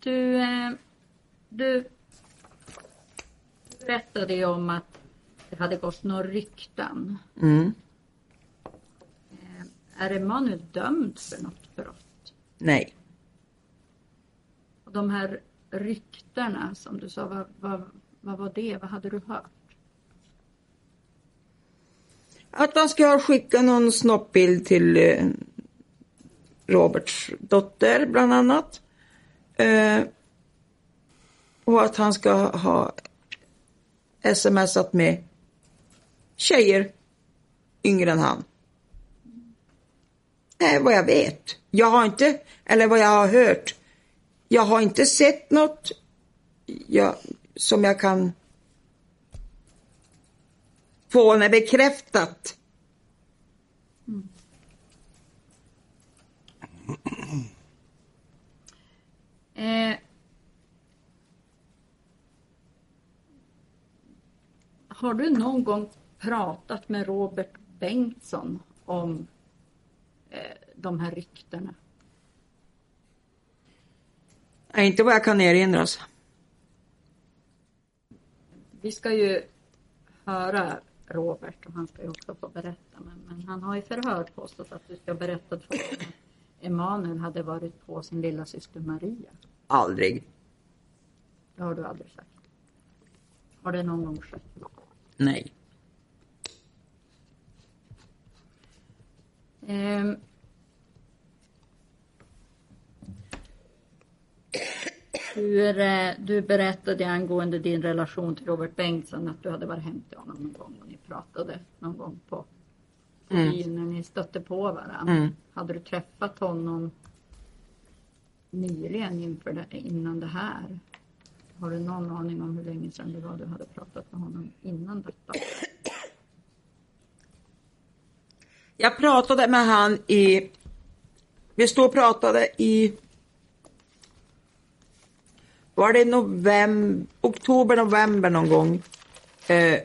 du, eh, du berättade ju om att det hade gått några rykten. Mm. Eh, är Emanuel dömd för något brott? Nej. Och de här ryktena som du sa, vad, vad, vad var det? Vad hade du hört? Att han ska ha skickat någon snoppbild till eh, Roberts dotter bland annat. Eh, och att han ska ha smsat med tjejer yngre än han. Nej, vad jag vet. Jag har inte, eller vad jag har hört. Jag har inte sett något jag, som jag kan få henne bekräftat. Eh, har du någon gång pratat med Robert Bengtsson om eh, de här ryktena? Nej, inte vad jag kan erinras. Vi ska ju höra Robert och han ska ju också få berätta men, men han har ju förhört oss att du ska berätta för honom att Emanuel hade varit på sin lilla syster Maria? Aldrig. Det har du aldrig sagt. Har det någon gång skett? Nej. Ehm. Hur, eh, du berättade angående din relation till Robert Bengtsson att du hade varit hem till honom någon gång och ni pratade någon gång på, byn när ni stötte på varandra. Mm. Hade du träffat honom nyligen inför det, innan det här? Har du någon aning om hur länge sedan det var du hade pratat med honom innan detta? Jag pratade med han i... Vi stod och pratade i... Var det november, oktober, november någon gång. Eh,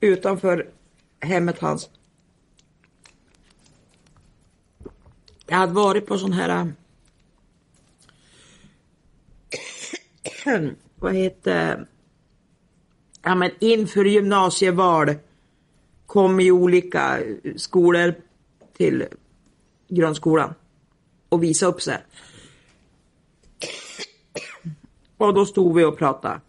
utanför hemmet hans. Jag hade varit på sån här... vad heter... Ja men inför gymnasieval kom i olika skolor till grundskolan och visa upp sig. Och då stod vi och pratade.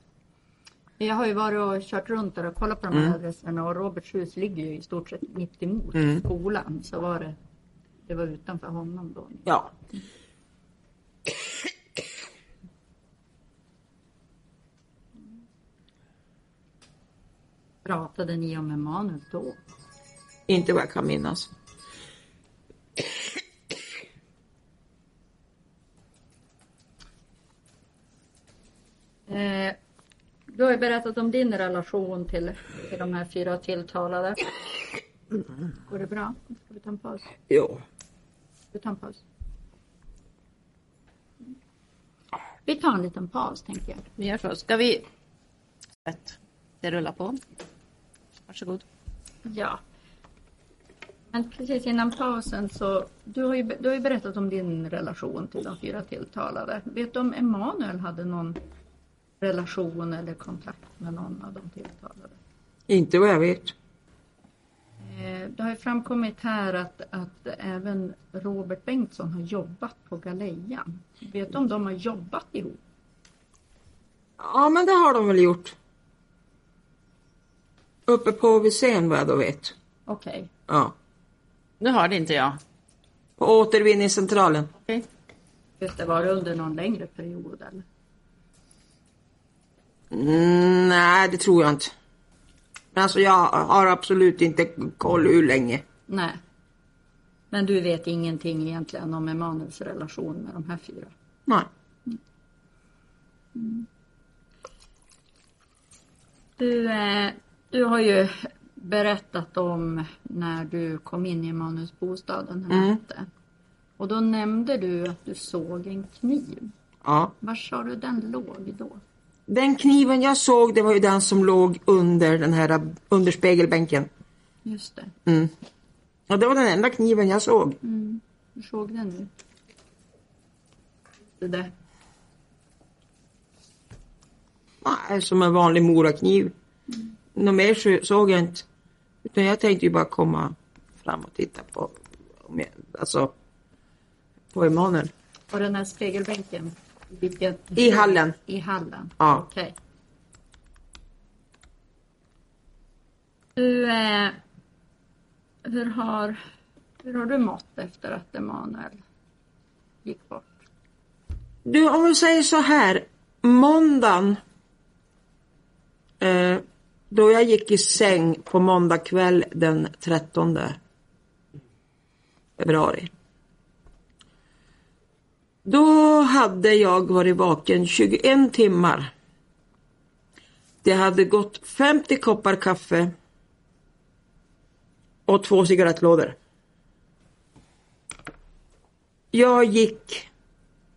Jag har ju varit och kört runt där och kollat på de här adresserna och Roberts hus ligger ju i stort sett mitt emot skolan. Så var det, det var utanför honom då. Ja. Pratade ni om Emanuel då? Inte vad jag kan minnas. Eh, du har ju berättat om din relation till, till de här fyra tilltalade. Går det bra? Ska vi ta en paus? Jo. Vi tar en paus. Vi tar en liten paus tänker jag. Vi gör så. Ska vi... Det rullar på. Varsågod. Ja. Men precis innan pausen så, du har, ju, du har ju berättat om din relation till de fyra tilltalade. Vet du om Emanuel hade någon relation eller kontakt med någon av de tilltalade? Inte vad jag vet. Eh, Det har ju framkommit här att, att även Robert Bengtsson har jobbat på Galejan. Vet du om de har jobbat ihop? Ja men det har de väl gjort. Uppe på Visén vad jag då vet. Okej. Ja. Nu hörde inte jag. På återvinningscentralen. Okej. Just det, var det under någon längre period eller? Mm, nej, det tror jag inte. Men alltså jag har absolut inte koll hur länge. Nej. Men du vet ingenting egentligen om Emanuels relation med de här fyra? Nej. Du, eh, du har ju berättat om när du kom in i Emanuels bostad den här natten. Och då nämnde du att du såg en kniv. Ja. Var sa du den låg då? Den kniven jag såg, det var ju den som låg under den här, under spegelbänken. Just det. Mm. Och det var den enda kniven jag såg. Hur såg den ut? Det där. Nej, som en vanlig morakniv. Något mer så- såg jag inte. Utan jag tänkte ju bara komma fram och titta på, om jag, alltså, på Emanuel. Och den här spegelbänken? Vilken? I hallen. I hallen? Ja. Okej. Du, eh, hur, har, hur har du mått efter att Emanuel gick bort? Du, om vi säger så här. Måndagen. Eh, då jag gick i säng på måndag kväll den 13 februari. Då hade jag varit vaken 21 timmar. Det hade gått 50 koppar kaffe och två cigarettlådor. Jag gick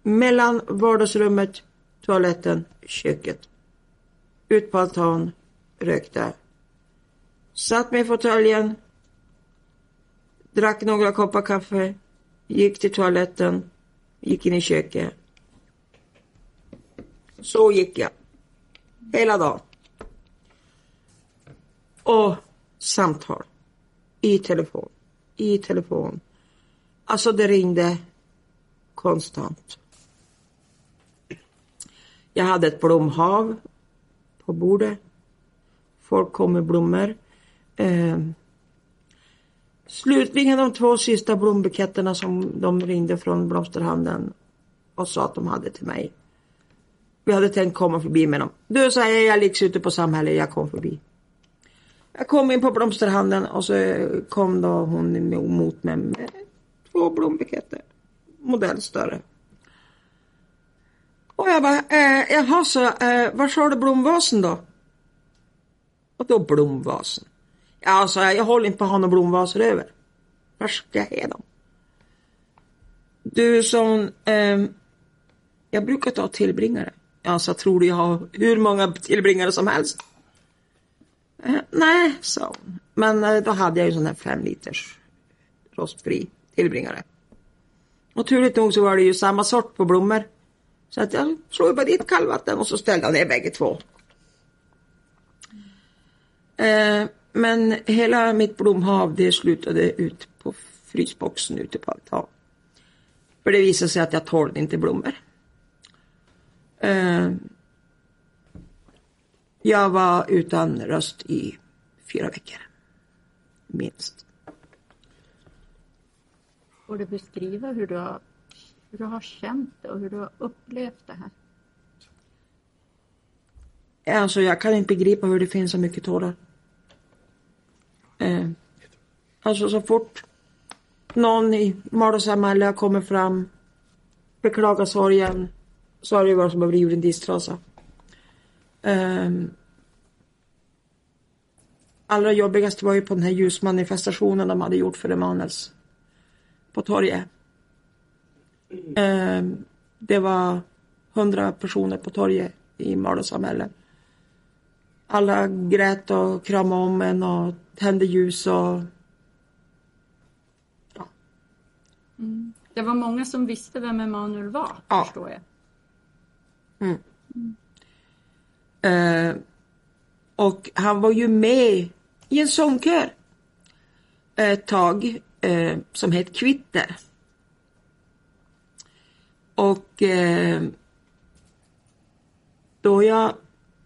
mellan vardagsrummet, toaletten, köket. Ut på altan, rökte. Satt mig i fåtöljen. Drack några koppar kaffe. Gick till toaletten. Gick in i köket. Så gick jag. Hela dagen. Och samtal. I telefon. I telefon. Alltså det ringde konstant. Jag hade ett blomhav på bordet. Folk kom med blommor. Eh, slutligen de två sista blombuketterna som de ringde från blomsterhandeln och sa att de hade till mig. Vi hade tänkt komma förbi med dem. Du, sa jag, jag ligger ute på samhället, jag kom förbi. Jag kom in på blomsterhandeln och så kom då hon mot mig med två blombuketter. Modell större. Och jag bara, eh, jaha så, eh, var sa du blomvasen då? Och då blomvasen? Ja, sa jag, jag håller inte på att ha några blomvaser över. Var ska jag ha dem? Du, som... eh, jag brukar ta tillbringare. Ja, så tror du jag har hur många tillbringare som helst? Eh, nej, sa hon. Men eh, då hade jag ju sån här fem liters rostfri tillbringare. Och turligt nog så var det ju samma sort på blommor. Så att jag slog bara dit kallvatten och så ställde jag ner bägge två. Eh, men hela mitt blomhav det slutade ut på frysboxen ute på altan. För det visade sig att jag tålde inte blommor. Eh, jag var utan röst i fyra veckor. Minst. Får du beskriva hur du har, hur du har känt det och hur du har upplevt det här? Alltså jag kan inte begripa hur det finns så mycket tårar. Eh, alltså så fort någon i Malå kommer fram, beklagar sorgen, så har det varit som att bli ur en disktrasa. Um, allra jobbigast var ju på den här ljusmanifestationen de hade gjort för Emanuels på torget. Um, det var hundra personer på torget i Malå samhälle. Alla grät och kramade om en och tände ljus och ja. Mm. Det var många som visste vem Emanuel var, ja. förstår jag. Mm. Uh, och han var ju med i en sångkör ett tag uh, som hette Kvitter. Och uh, då, jag,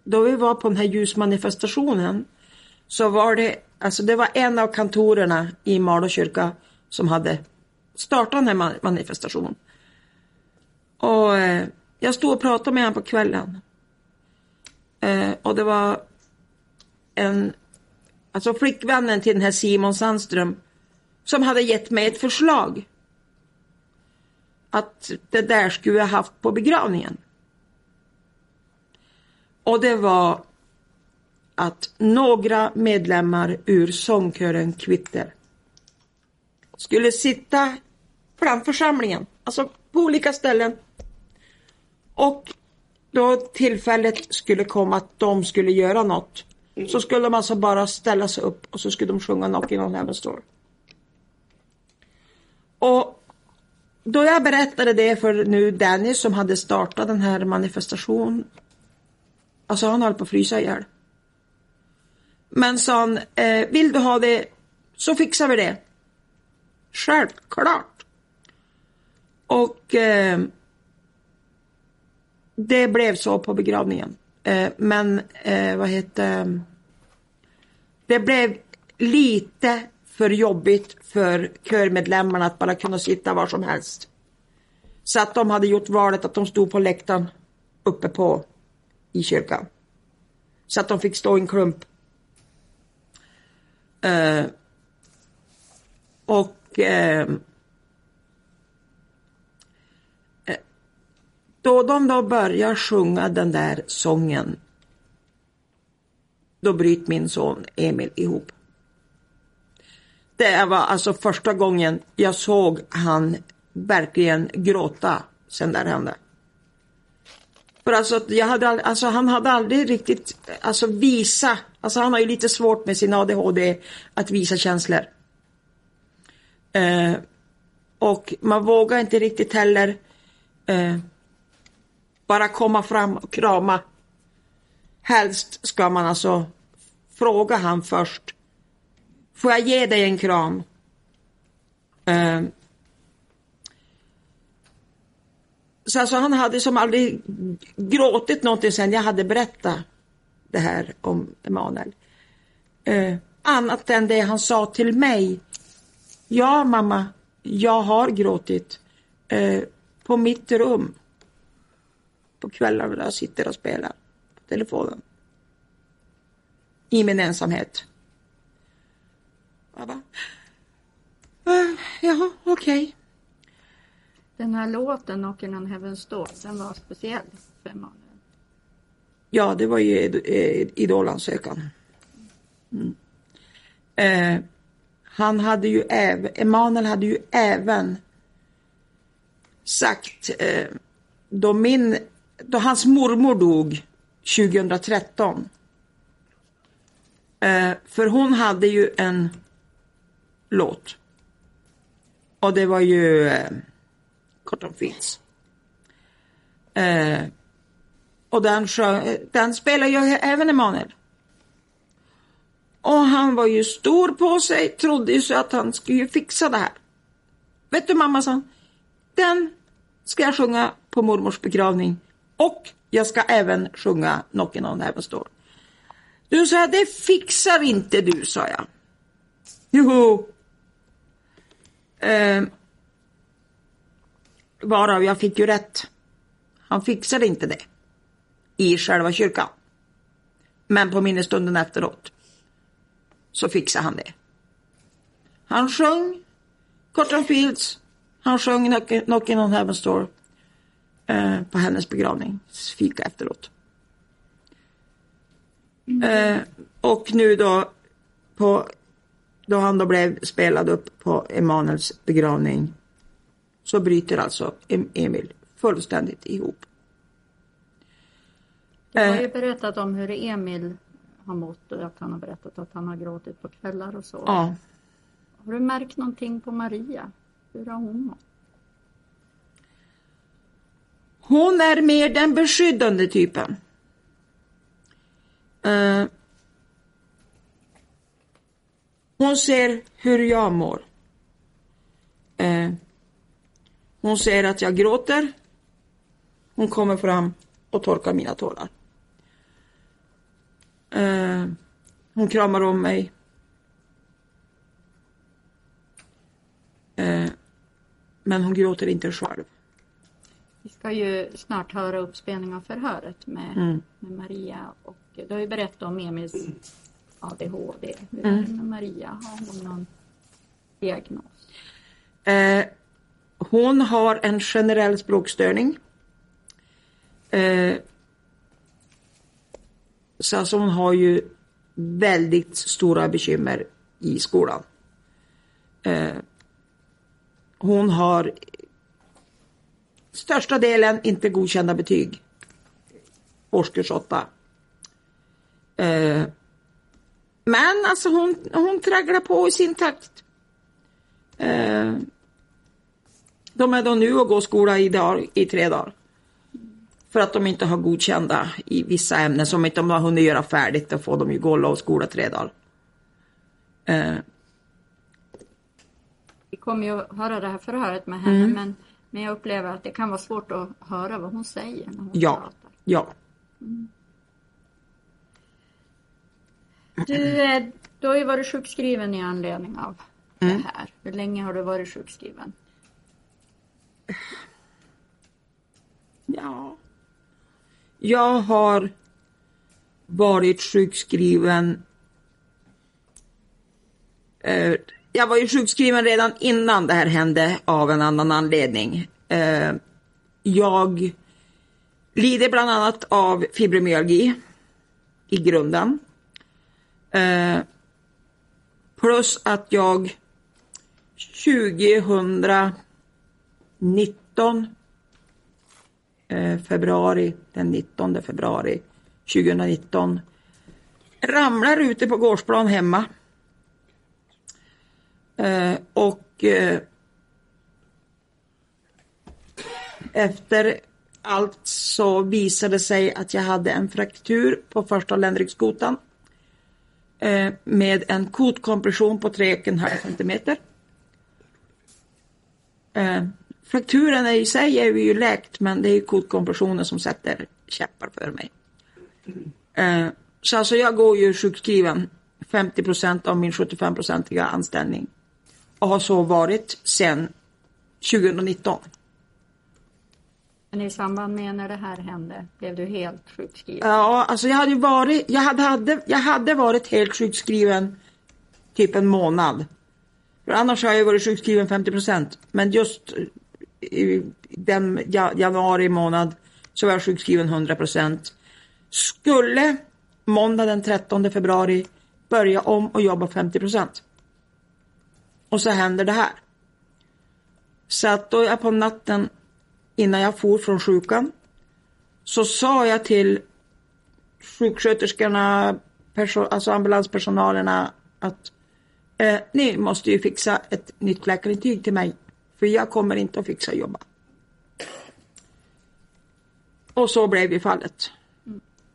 då vi var på den här ljusmanifestationen så var det, alltså det var en av kantorerna i Malå kyrka som hade startat den här manifestationen. Och eh, jag stod och pratade med honom på kvällen. Eh, och det var en, alltså flickvännen till den här Simon Sandström som hade gett mig ett förslag. Att det där skulle jag haft på begravningen. Och det var att några medlemmar ur sångkören Kvitter skulle sitta framför församlingen, alltså på olika ställen och då tillfället skulle komma att de skulle göra något så skulle de alltså bara ställa sig upp och så skulle de sjunga Knocking on Heaven's Door. Och då jag berättade det för nu Danny som hade startat den här manifestationen. Alltså han höll på att frysa ihjäl. Men sa han, eh, vill du ha det så fixar vi det. Självklart. Och eh, det blev så på begravningen. Eh, men eh, vad heter Det blev lite för jobbigt för körmedlemmarna att bara kunna sitta var som helst. Så att de hade gjort valet att de stod på läktaren uppe på i kyrkan. Så att de fick stå i en klump. Eh, och eh, eh, Då de då börjar sjunga den där sången då bryter min son Emil ihop. Det var alltså första gången jag såg han verkligen gråta sen det hände. För alltså, jag hade, alltså han hade aldrig riktigt alltså visa, alltså han har ju lite svårt med sin ADHD att visa känslor. Eh, och man vågar inte riktigt heller eh, bara komma fram och krama. Helst ska man alltså fråga han först. Får jag ge dig en kram? Eh, så alltså, han hade som aldrig gråtit någonting sen jag hade berättat det här om Emanuel. Eh, annat än det han sa till mig. Ja mamma, jag har gråtit eh, på mitt rum. På kvällarna när jag sitter och spelar på telefonen. I min ensamhet. Jag bara, eh, jaha, okej. Okay. Den här låten, Knocking on Heaven's Door, den var speciell för Emanuel. Ja, det var ju idolansökan. Mm. Eh, han hade ju även, Emanuel hade ju även sagt, eh, då min, då hans mormor dog 2013. Eh, för hon hade ju en låt. Och det var ju eh, Kort om finns. Eh, och den, eh, den spelar ju även Emanuel. Och han var ju stor på sig, trodde ju så att han skulle fixa det här. Vet du mamma, sa den ska jag sjunga på mormors begravning och jag ska även sjunga Knockin' on Heaven's Door. Du sa det fixar inte du, sa jag. Jo. Eh, varav jag fick ju rätt. Han fixade inte det i själva kyrkan. Men på minnesstunden efteråt så fixade han det. Han sjöng Cotton Fields, han sjöng Knockin' on Heaven's Door eh, på hennes begravning, fika efteråt. Mm. Eh, och nu då på då han då blev spelad upp på Emanuels begravning så bryter alltså Emil fullständigt ihop. Du har ju eh. berättat om hur Emil har mått och att han har berättat att han har gråtit på kvällar och så. Ja. Har du märkt någonting på Maria? Hur har hon mått? Hon är mer den beskyddande typen. Uh, hon ser hur jag mår. Uh, hon ser att jag gråter. Hon kommer fram och torkar mina tårar. Uh, hon kramar om mig. Uh, men hon gråter inte själv. Vi ska ju snart höra uppspelning av förhöret med, mm. med Maria och du har ju berättat om Emils ADHD. Hur mm. är det med Maria? Har hon någon diagnos? Uh, hon har en generell språkstörning. Eh, så alltså hon har ju väldigt stora bekymmer i skolan. Eh, hon har största delen inte godkända betyg. Årskurs 8. Eh, men alltså hon, hon tragglar på i sin takt. Eh, de är då nu och går skola i, dag, i tre dagar. För att de inte har godkända i vissa ämnen som inte de har hunnit göra färdigt. Då får de ju gå och skola tre dagar. Eh. Vi kommer ju att höra det här förhöret med henne mm. men, men jag upplever att det kan vara svårt att höra vad hon säger när hon ja. pratar. Ja. Mm. Du, eh, du har ju varit sjukskriven i anledning av mm. det här. Hur länge har du varit sjukskriven? Ja. Jag har varit sjukskriven. Eh, jag var ju sjukskriven redan innan det här hände av en annan anledning. Eh, jag lider bland annat av fibromyalgi i grunden. Eh, plus att jag 2000 19 eh, februari, den 19 februari 2019. Ramlar ute på gårdsplan hemma. Eh, och eh, efter allt så visade det sig att jag hade en fraktur på första ländryggskotan med en kotkompression på 3,5 cm frakturen i sig är ju läkt men det är kotkompressionen som sätter käppar för mig. Eh, så alltså jag går ju sjukskriven 50 procent av min 75-procentiga anställning. Och har så varit sedan 2019. Men i samband med när det här hände, blev du helt sjukskriven? Ja, alltså jag hade varit, jag hade, hade, jag hade varit helt sjukskriven typ en månad. För annars har jag varit sjukskriven 50 procent. Men just i den januari månad så var jag sjukskriven 100 procent. Skulle måndag den 13 februari börja om och jobba 50 procent. Och så händer det här. Så att då jag på natten innan jag for från sjukan så sa jag till sjuksköterskorna, alltså ambulanspersonalerna att eh, ni måste ju fixa ett nytt läkarintyg till mig för jag kommer inte att fixa jobba. Och så blev ju fallet.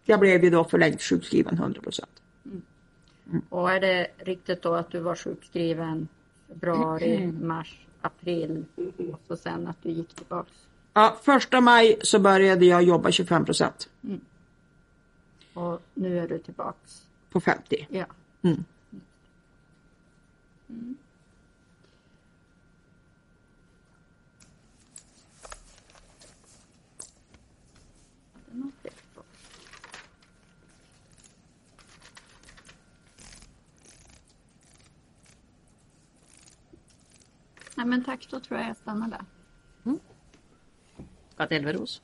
Jag blev ju då förlängt sjukskriven 100 procent. Och är det riktigt då att du var sjukskriven februari, mars, april och så sen att du gick tillbaks? Ja, första maj så började jag jobba 25 procent Och nu är du tillbaks? på 50. Ja. Mm. Mm. Det är något fel på. Nej men tack, då tror jag jag stannar där. Att Elveros.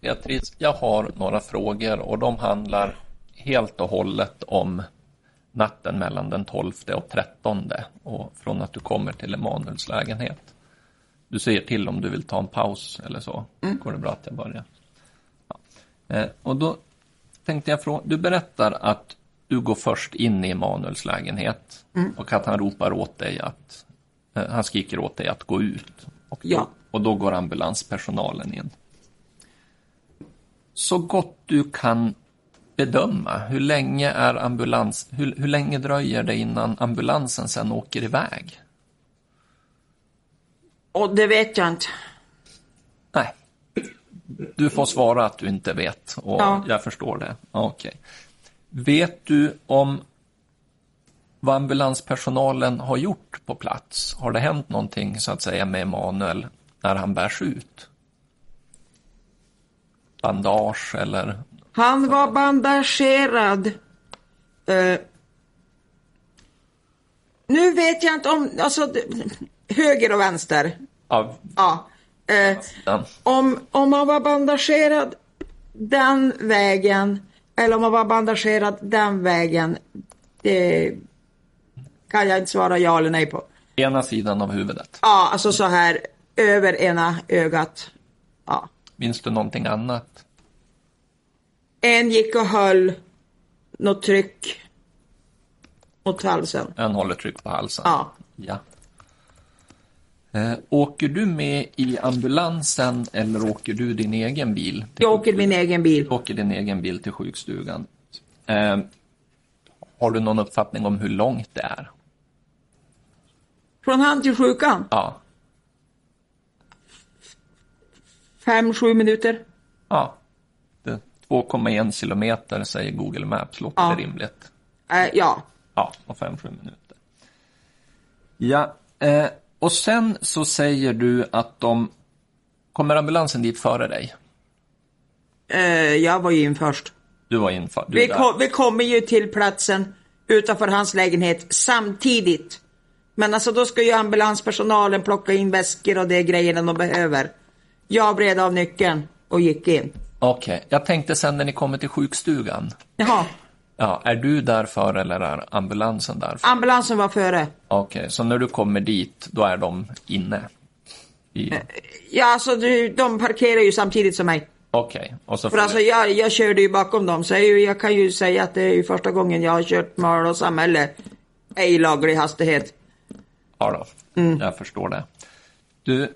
Beatrice, jag har några frågor och de handlar helt och hållet om natten mellan den 12 och 13 och från att du kommer till Emanuels lägenhet. Du säger till om du vill ta en paus eller så. Går det bra att jag börjar? Ja. Eh, och då tänkte jag fråga, du berättar att du går först in i Emanuels lägenhet och att han ropar åt dig att, eh, han skriker åt dig att gå ut. Och då, Ja. och då går ambulanspersonalen in. Så gott du kan bedöma, hur länge är ambulans, hur, hur länge dröjer det innan ambulansen sen åker iväg? Och det vet jag inte. Nej. Du får svara att du inte vet och Ja. jag förstår det. Okej. Vet du om vad ambulanspersonalen har gjort på plats? Har det hänt någonting så att säga med Emanuel när han bärs ut? Bandage eller? Han var bandagerad. Eh, nu vet jag inte om, alltså höger och vänster. Ja, Ja. Den. om, om han var bandagerad den vägen eller om han var bandagerad den vägen. Det kan jag inte svara ja eller nej på. Ena sidan av huvudet. Ja, alltså så här över ena ögat. Ja. Minns du någonting annat? En gick och höll något tryck mot halsen. En håller tryck på halsen. Ja. ja. Eh, åker du med i ambulansen eller åker du din egen bil? Jag åker min egen bil. Du åker din egen bil till sjukstugan. Eh, har du någon uppfattning om hur långt det är? Från han till sjukan. Ja. Fem, sju minuter. ja. Det- 2,1 kilometer säger Google Maps. Låter Ja. det rimligt? Eh, ja. Ja, och 5-7 minuter. Ja, eh, och sen så säger du att de... Kommer ambulansen dit före dig? Eh, jag var ju in först. Du var inför. Du Vi, kom, vi kommer ju till platsen utanför hans lägenhet samtidigt. Men alltså då ska ju ambulanspersonalen plocka in väskor och det grejerna de behöver. Jag vred av nyckeln och gick in. Okej, jag tänkte sen när ni kommer till sjukstugan. Jaha, Ja, är du där för eller är ambulansen där för? ambulansen var före. Okej, så när du kommer dit, då är de inne? I... Ja, alltså du, de parkerar ju samtidigt som mig. Okej, och så För alltså jag, jag körde ju bakom dem så jag, jag kan ju säga att det är ju första gången jag har kört Mal och samhälle ej laglig hastighet. Ja då, jag förstår det. Du,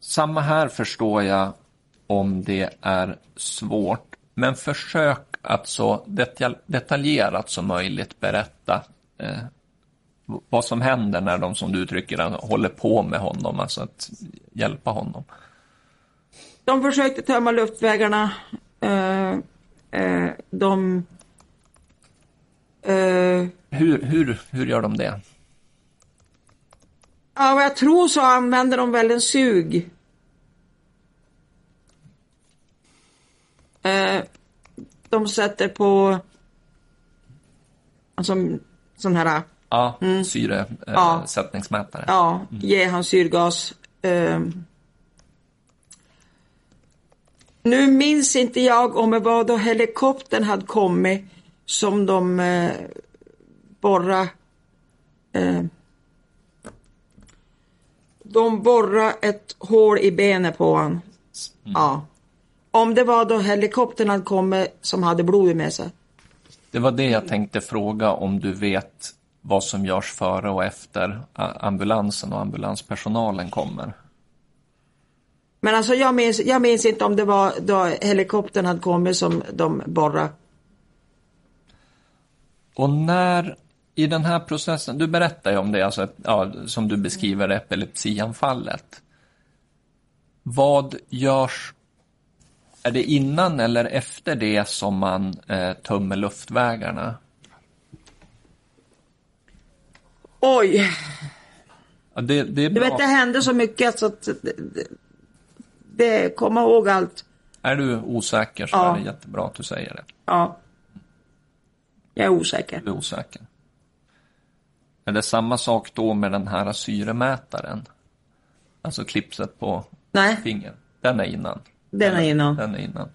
samma här förstår jag om det är svårt, men försök att så detal- detaljerat som möjligt berätta eh, vad som händer när de, som du uttrycker håller på med honom, alltså att hjälpa honom. De försökte tömma luftvägarna. Eh, eh, de... Eh, Hur, hur, hur gör de det? ja, vad jag tror så använder de väl en sug. Eh, de sätter på... Alltså, sån här... Ja, Ja. syresättningsmätare. Ja, ge han syrgas. Ehm. nu minns inte jag om det var då helikoptern hade kommit som de eh, borra eh, de borra ett hål i benet på han. Ja. Om det var då helikoptern hade kommit som hade blodet med sig. Det var det jag tänkte fråga om du vet vad som görs före och efter ambulansen och ambulanspersonalen kommer. Men alltså jag minns, jag minns inte om det var då helikoptern hade kommit som de borra. Och när i den här processen, du berättar ju om det, alltså, ja, som du beskriver epilepsianfallet. Vad görs, är det innan eller efter det som man eh, tömmer luftvägarna? Oj, Ja, det, det är du bra. vet det hände så mycket så att det, det, det komma ihåg allt. Är du osäker så Ja. är det jättebra att du säger det. Ja. Jag är osäker. Du är osäker. Är det samma sak då med den här syremätaren? Alltså klipset på Nej, fingret. Den är innan. Den är innan. Den är innan.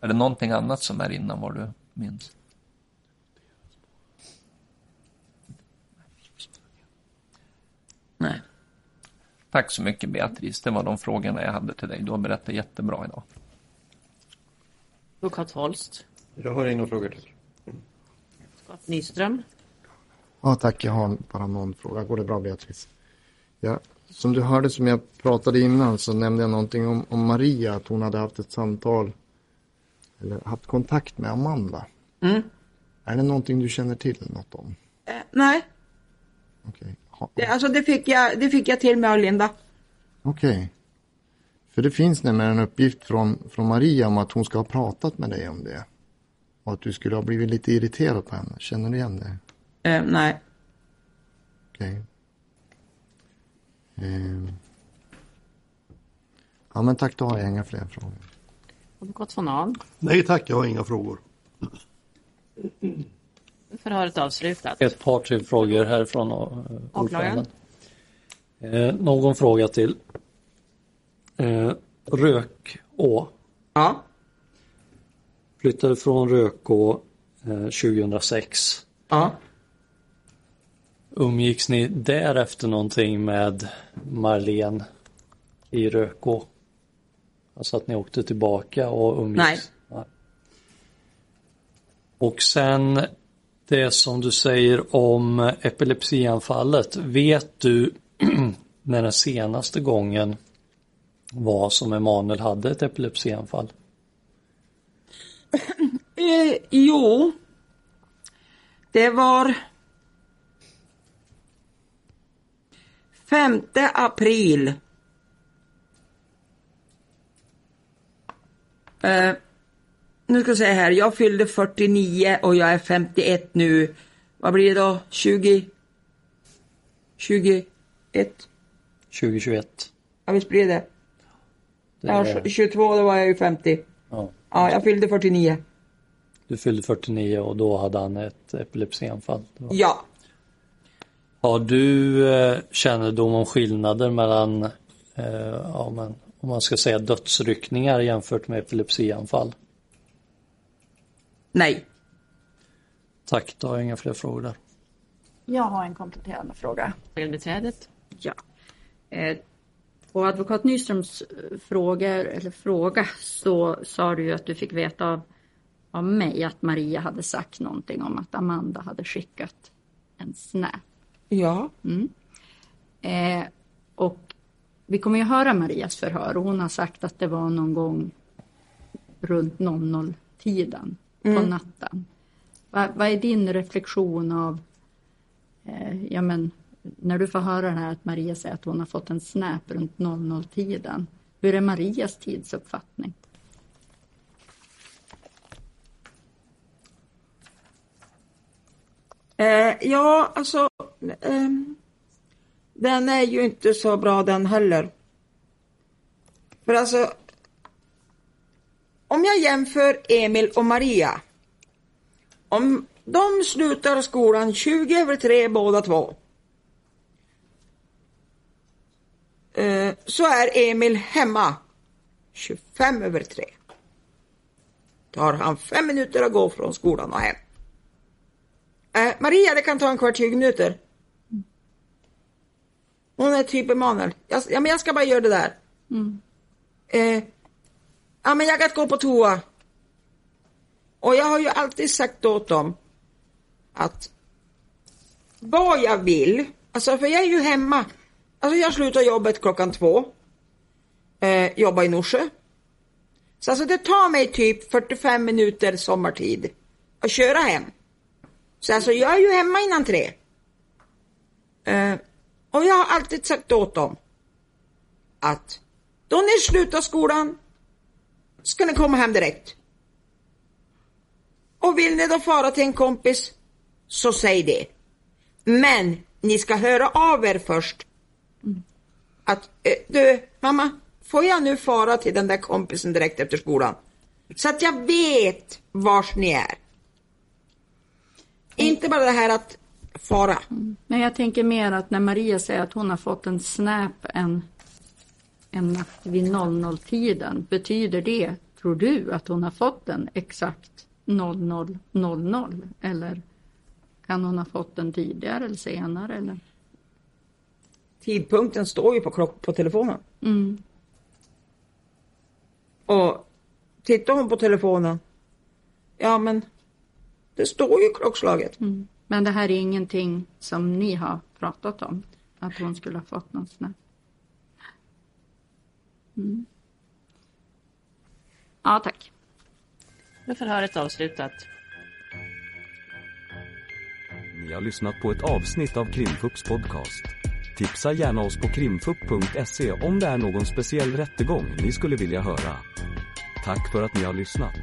Är det någonting annat som är innan vad du minns? Nej. Tack så mycket Beatrice. Det var de frågorna jag hade till dig. Du har berättat jättebra idag. Advokat Holst. Jag har inga frågor till. Advokat Nyström. Ja, tack. Jag har bara någon fråga. Går det bra, Beatrice? Ja, som du hörde som jag pratade innan så nämnde jag någonting om, om Maria, att hon hade haft ett samtal eller haft kontakt med Amanda. Mm. Är det någonting du känner till något om? Eh, nej, Okej. Det, alltså det fick, jag, det fick jag till med av Linda. Okej. För det finns nämligen en uppgift från, från Maria om att hon ska ha pratat med dig om det. Och att du skulle ha blivit lite irriterad på henne. Känner du igen det? Eh, nej. Okej. Ehm. Ja men tack, då har jag inga fler frågor. Advokat von Ahl. Nej tack, jag har inga frågor. Förhöret avslutat. Ett par till frågor härifrån eh, Åklagaren. ordföranden. Eh, någon fråga till? Eh, Rökå. Ja. Flyttade från Rökå eh, 2006. Ja. Umgicks ni därefter någonting med Marlene i Rökå? Alltså att ni åkte tillbaka och umgicks? Nej. Och sen det som du säger om epilepsianfallet. Vet du när den senaste gången var som Emanuel hade ett epilepsianfall? Eh, jo. Det var 5 april. Eh, nu ska jag säga här, jag fyllde 49 och jag är 51 nu. Vad blir det då? 20? 21? 2021? Ja, visst blir det. Det Ja, är, 22 då var jag ju 50. ja, Ja, jag fyllde 49. du fyllde 49 och då hade han ett epilepsianfall. Ja. Har du eh, kännedom om skillnader mellan, eh, ja, men, om man ska säga dödsryckningar jämfört med epilepsianfall? Nej. Tack, då har jag inga fler frågor där. Jag har en kompletterande fråga. Beträdet. Ja. Eh, på advokat Nyströms eh, frågor, eller fråga så sa du ju att du fick veta av, av mig att Maria hade sagt någonting om att Amanda hade skickat en snap. Ja. Eh, och vi kommer ju höra Marias förhör och hon har sagt att det var någon gång runt 00-tiden på natten. Va, vad är din reflektion av eh, ja men när du får höra det här att Maria säger att hon har fått en snap runt 00-tiden. Hur är Marias tidsuppfattning? Eh, ja, alltså ehm, den är ju inte så bra den heller. För alltså. Om jag jämför Emil och Maria. Om de slutar skolan 20 över 3 båda två. Eh, så är Emil hemma 25 över 3. Tar han fem minuter att gå från skolan och hem. Eh, Maria, det kan ta en kvart, 20 minuter. Hon är typ Emanuel. Jag, ja, men jag ska bara göra det där. Eh, ja, men jag kan gå på toa. Och jag har ju alltid sagt åt dem att vad jag vill, alltså för jag är ju hemma. Alltså jag slutar jobbet klockan två. Eh, jobbar i Norsjö. Så alltså det tar mig typ 45 minuter sommartid att köra hem. Så alltså jag är ju hemma innan tre. Eh, och jag har alltid sagt åt dem att då ni slutar skolan ska ni komma hem direkt. Och vill ni då fara till en kompis så säg det. Men ni ska höra av er först. Att eh, du mamma, får jag nu fara till den där kompisen direkt efter skolan? Så att jag vet vars ni är. Inte bara det här att fara. Men jag tänker mer att när Maria säger att hon har fått en snap en, en natt vid 00-tiden. Betyder det, tror du, att hon har fått den exakt 00.00? Eller kan hon ha fått den tidigare eller senare? Eller? Tidpunkten står ju på, klock- på telefonen. Mm. Och tittar hon på telefonen, ja men det står ju klockslaget. Mm. Men det här är ingenting som ni har pratat om? Att hon skulle ha fått någon snap? Mm. Ja, tack. Då är förhöret avslutat. Ni har lyssnat på ett avsnitt av Krimfupps podcast. Tipsa gärna oss på krimfupp.se om det är någon speciell rättegång ni skulle vilja höra. Tack för att ni har lyssnat.